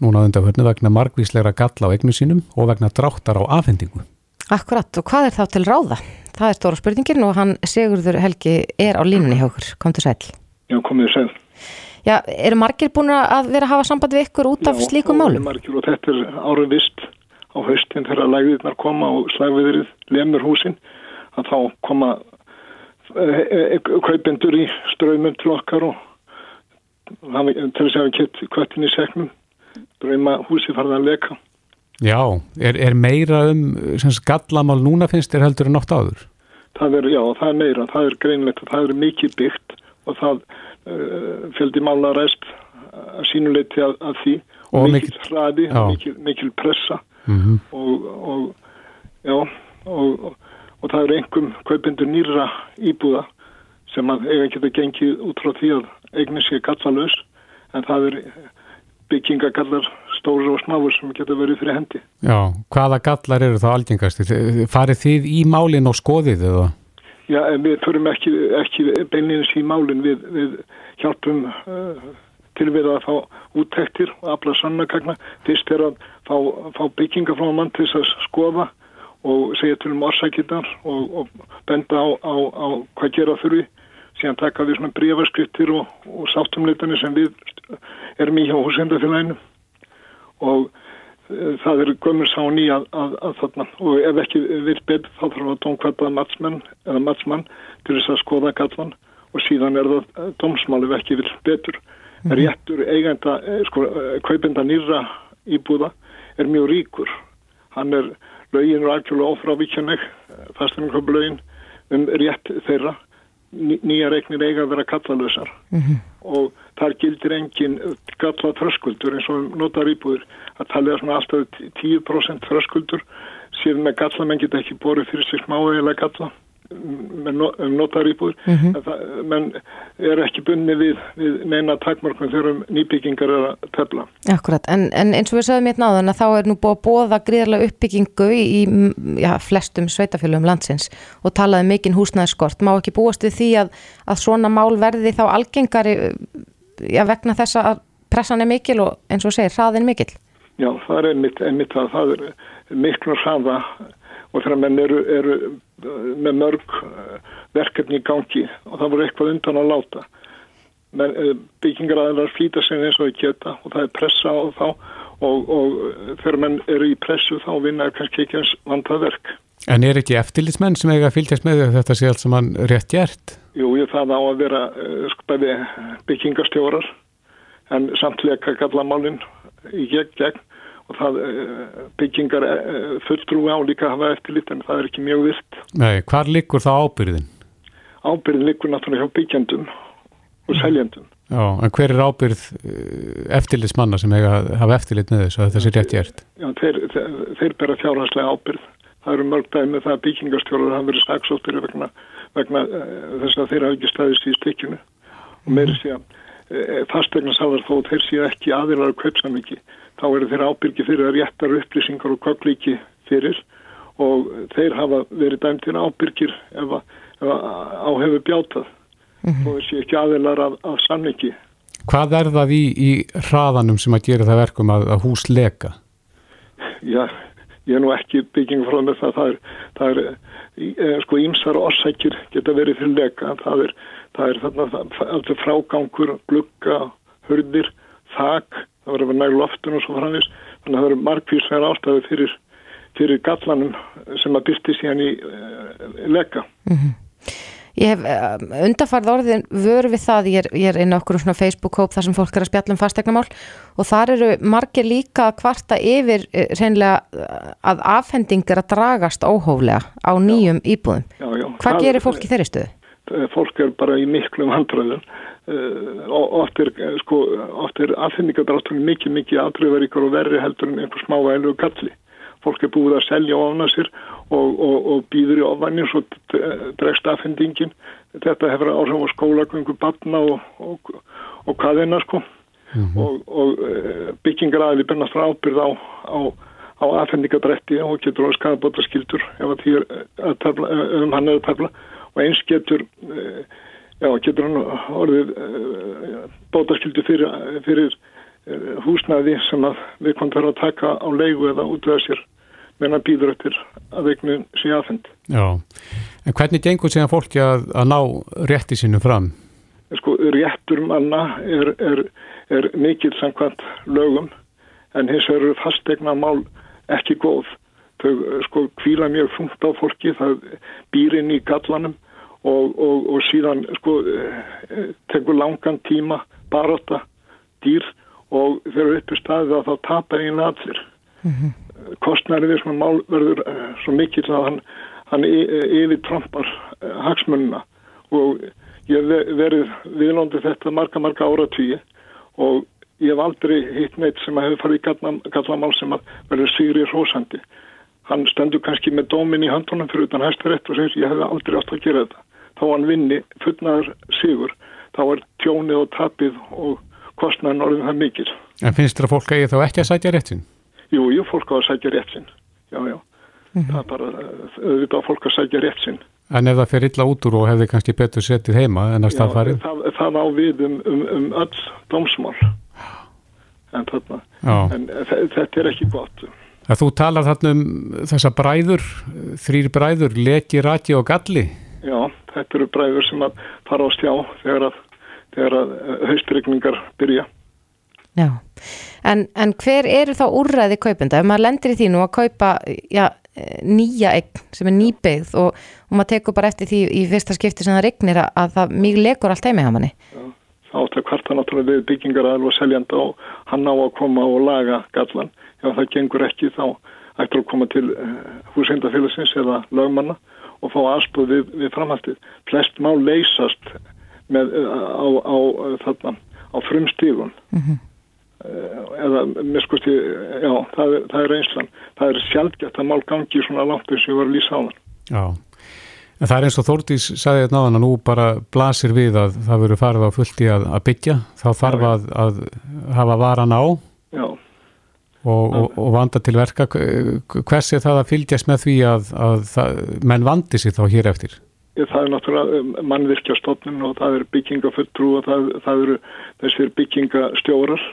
núna undanförnu vegna margvísleira galla á eignu sínum og vegna dráttar á afhendingu. Akkurat, og hvað er þá til ráða? Það er stóra spurningin og hann Sigurður Helgi er á línunni hjá okkur, kom til sæl. Já, komið sæl. Já, eru margir búin að vera að hafa samband við ykkur út af slíkum málum? Já, margir og þetta er árum vist á haustin þegar lægðirnar koma og slægviðrið lemur húsin að þá koma e, e, kaupendur í ströymum til okkar og til þess að við kett kvöttin í segnum drauma húsi farða að leka. Já, er, er meira um skallamál núna finnst þér heldur en nótt áður? Það er, já, það er meira, það er greinlegt og það er mikið byggt og það uh, fjöldi mála ræst að sínuleiti að, að því Og mikil mikill- hraði, mikil, mikil pressa Mhm. og, og já og, og, og það eru einhverjum kaupendur nýra íbúða sem að eiga geta gengið út frá því að eignin sé gallalös en það er byggingagallar stóri og smáur sem geta verið fyrir hendi. Já, hvaða gallar eru þá algengast? Farið þið í málin og skoðið eða? Já, við förum ekki, ekki beinleins í málinn við, við hjálpum uh, til við að fá úttektir og afla sannakagna. Fyrst er að fá, fá byggingafráman til þess að skoða og segja til um orsakirnar og, og benda á, á, á hvað gera þurfi. Síðan taka við svona breyfarskriftir og, og sáttumleitanir sem við erum í hjá húsendafélaginu og það er gömur sá ný að, að, að þarna og ef ekki vill betur þá þarf að dómkvæta matsmenn eða matsmann til þess að skoða gallan og síðan er það uh, dómsmál ef ekki vill betur. Réttur eigenda, eh, sko, eh, kaupenda nýra íbúða er mjög ríkur. Hann er, lögin er algjörlega ofrávíkjanleg, fasteignaköpulögin um rétt þeirra. Ný- Nýjar eignir eiga að vera kallalösar og þar gildir engin galla þröskuldur eins og notar íbúður að talja svona alltaf 10% þröskuldur. Síðan með galla menn geta ekki borið fyrir sig smáægilega galla um notar íbúður Mhm. en það, menn er ekki bunni við, við neina takmarkum þegar um nýbyggingar er að tefla Akkurat, en, en eins og við sögum hérna áðan að þá er nú búið að bóða gríðarlega uppbyggingu í, í mm, já, flestum sveitafélögum landsins og talaði mikinn húsnæðskort. Má ekki búast við því að, að svona mál verði þá algengari já, vegna þess að pressan er mikil og eins og segir, hraðin mikil? Já, það er einmitt, einmitt það, það er miklu hraða og þegar menn eru, eru uh, með mörg uh, verkefni í gangi og það voru eitthvað undan að láta. Men, uh, byggingaræðilar flýta sig eins og þau geta og það er pressa á þá og, og þegar menn eru í pressu þá vinna er kannski ekki eins vandað verk. En er ekki eftirlitsmenn sem eiga að fylgjast með þetta sé allt saman rétt gert? Jú, ég það á að vera sko bæði byggingastjórar en samtlega gallamálinn í gegn, gegn og það uh, byggingar uh, fulltrúi á líka að hafa eftirlit en það er ekki mjög vilt. Nei, hvar liggur þá ábyrðin? Ábyrðin liggur náttúrulega hjá byggjandum og seljandum. Já, en hver er ábyrð eh, eftirlitsmanna sem eiga að hafa eftirlit með þessu að þetta sé rétt gert? Já, þeir, þeir, þeir bera fjárhanslega ábyrð. Það eru mörg dæmi það að byggingastjórar hafa verið saksóttir vegna, vegna þess að þeir hafa ekki staðist í stykkinu og meiri sé að uh, fastegna sáðar þó þeir séu ekki aðilar að kaupsamiki þá eru þeir ábyrgi fyrir að réttar upplýsingar og köklíki fyrir og þeir hafa verið dæmtir ábyrgir ef, að- ef að á hefur bjátað og þeir séu ekki aðilar að, að samniki. Hvað er það í, í hraðanum sem að gera það verkum að, að hús leka? Já, ég er nú ekki bygging frá með það, það er, það er e, sko ímsar orsækir geta verið fyrir leka, það er, það er þarna, frágangur, glugga, hurðir, þak, það verður að vera næg loftun og svo framvis, þannig að það eru margvísverð ástæði fyrir, fyrir gallanum sem að byrti síðan í e, leka. Ég hef uh, undarfærð orðin vör við það, ég er, ég er inn á okkur svona Facebook-hóp þar sem fólk er að spjalla um fastegnamál og þar eru margir líka kvarta yfir uh, reynlega að afhending er að dragast óhóflega á nýjum íbúðum. Já, já, Hvað gerir fólk í þeirri stöðu? Eh, fólk er bara í miklum vandræðum og oft er, eh, sko, oft er aðfinningadráttunum mikið, mikið aðröðaríkar og verri heldur en einhver smávælu galli. Fólk er búið að selja ofna sér og, og, og býður í ofannir svo d- dregst aðfendingin. Þetta hefur áhrif á skólagöngu batna og, og, og hvaðina sko og, og eh, byggingaræði bennast ábyrð á, á, á aðfendingadrætti og getur á skadabóta skildur ef að því er um hann er að tafla og eins getur eh, já, getur hann orðið uh, bótaskildu fyrir, fyrir uh, húsnæði sem að við komum þarf að taka á leigu eða útvega sér meðan býður eftir að eignin sé aðfend. Já, en hvernig gengur síðan fólki að, að ná rétti sínu fram? Sko, réttur manna er, er, er mikill samkvæmt lögum en hins vegar eru fastegna mál ekki góð. Þau eh, sko kvíla mjög funkt á fólki, það býr inn í gallanum og, og, og síðan sko eh, tekur langan tíma baróta dýr og þegar uppi staðið að þá tapar einu allir. Kostnæri við svona mál verður eh, svo mikill að hann, hann yfir trompar hagsmunna og ég verið viðlóndi þetta marga, marga áratvíi og ég hef aldrei hitt neitt sem að hefur farið í gallamál sem að verður sigri hrósandi. Hann stendur kannski með dómin í handunum fyrir utan hæstarétt og segir ég hef aldrei átt að gera þetta. Þá hann vinni fullnaður sigur, þá er tjónið og tapið og kostnæðin orðin það mikil. En finnst þetta fólk að ég þá ekki að sætja rétt sinn? Jú, jú, fólk á að sætja rétt sinn. Já, já. Mm -hmm. Það er bara auðvitað fólk að sætja rétt sinn. En ef það fer illa út úr og hefði kannski betur setið heima en að staðfarið? Það, það á við um, um, um öll dómsmál en, þarna, en þetta er ekki gott að Þú talar þarna um þessa bræður þrýr bræður, leki, rati og galli Já, þetta eru bræður sem að fara á stjá þegar að, þegar að haustregningar byrja Já, en, en hver eru þá úrræði kaupenda? Ef maður lendir í því nú að kaupa já, nýja egn sem er nýbyggð og, og maður tekur bara eftir því í fyrsta skipti sem það regnir að, að það mjög lekur allt heimi á manni Já átt að kvarta náttúrulega við byggingar og seljanda og hann á að koma og laga gallan. Ef það gengur ekki þá ættir að koma til uh, húsendafélagsins eða lögmanna og fá aðstóð við, við framhaldið. Flest má leysast með, uh, á, á, uh, á frumstígun mm -hmm. eða með skusti, já, það er, það er einslan. Það er sjálfgett að mál gangi svona langt eins og ég var að lýsa á þann. Já. En það er eins og Þórtís sagði þetta náðan að nú bara blasir við að það verður farið á fullti að, að byggja, þá þarf að, að hafa varan á og, og, og vanda til verka. Hvers er það að fylgjast með því að, að það, menn vandi sig þá hér eftir? Það er náttúrulega um, mannvirkjastofnun og það er byggingafulltrú og það, það eru þessir byggingastjórar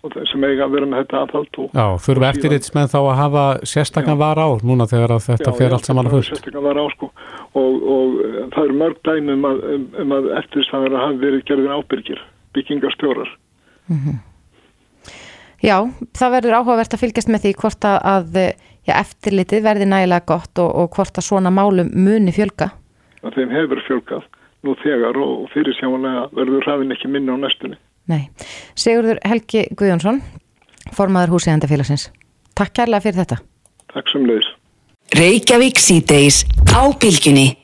og sem eiga að vera með þetta aðhald Já, þurfum eftir eitt með þá að hafa sérstaklega var á núna þegar þetta já, fer allt saman að fullt Sérstaklega var á sko og, og eh, það eru mörg dæmi um að, um, um að eftir þess að það hafi verið gerðin ábyrgir byggingastjórar mm -hmm. Já, það verður áhugavert að fylgjast með því hvort að já, eftirlitið verði nægilega gott og, og hvort að svona málum muni fjölga að Þeim hefur fjölgað nú þegar og fyrir sjáanlega verður ræðin ekki minna á næstunni Nei. Sigurður Helgi Guðjónsson, formaður húsíðandafélagsins. Takk kærlega fyrir þetta. Takk sem leiðis. Reykjavík síðdeis á bylginni.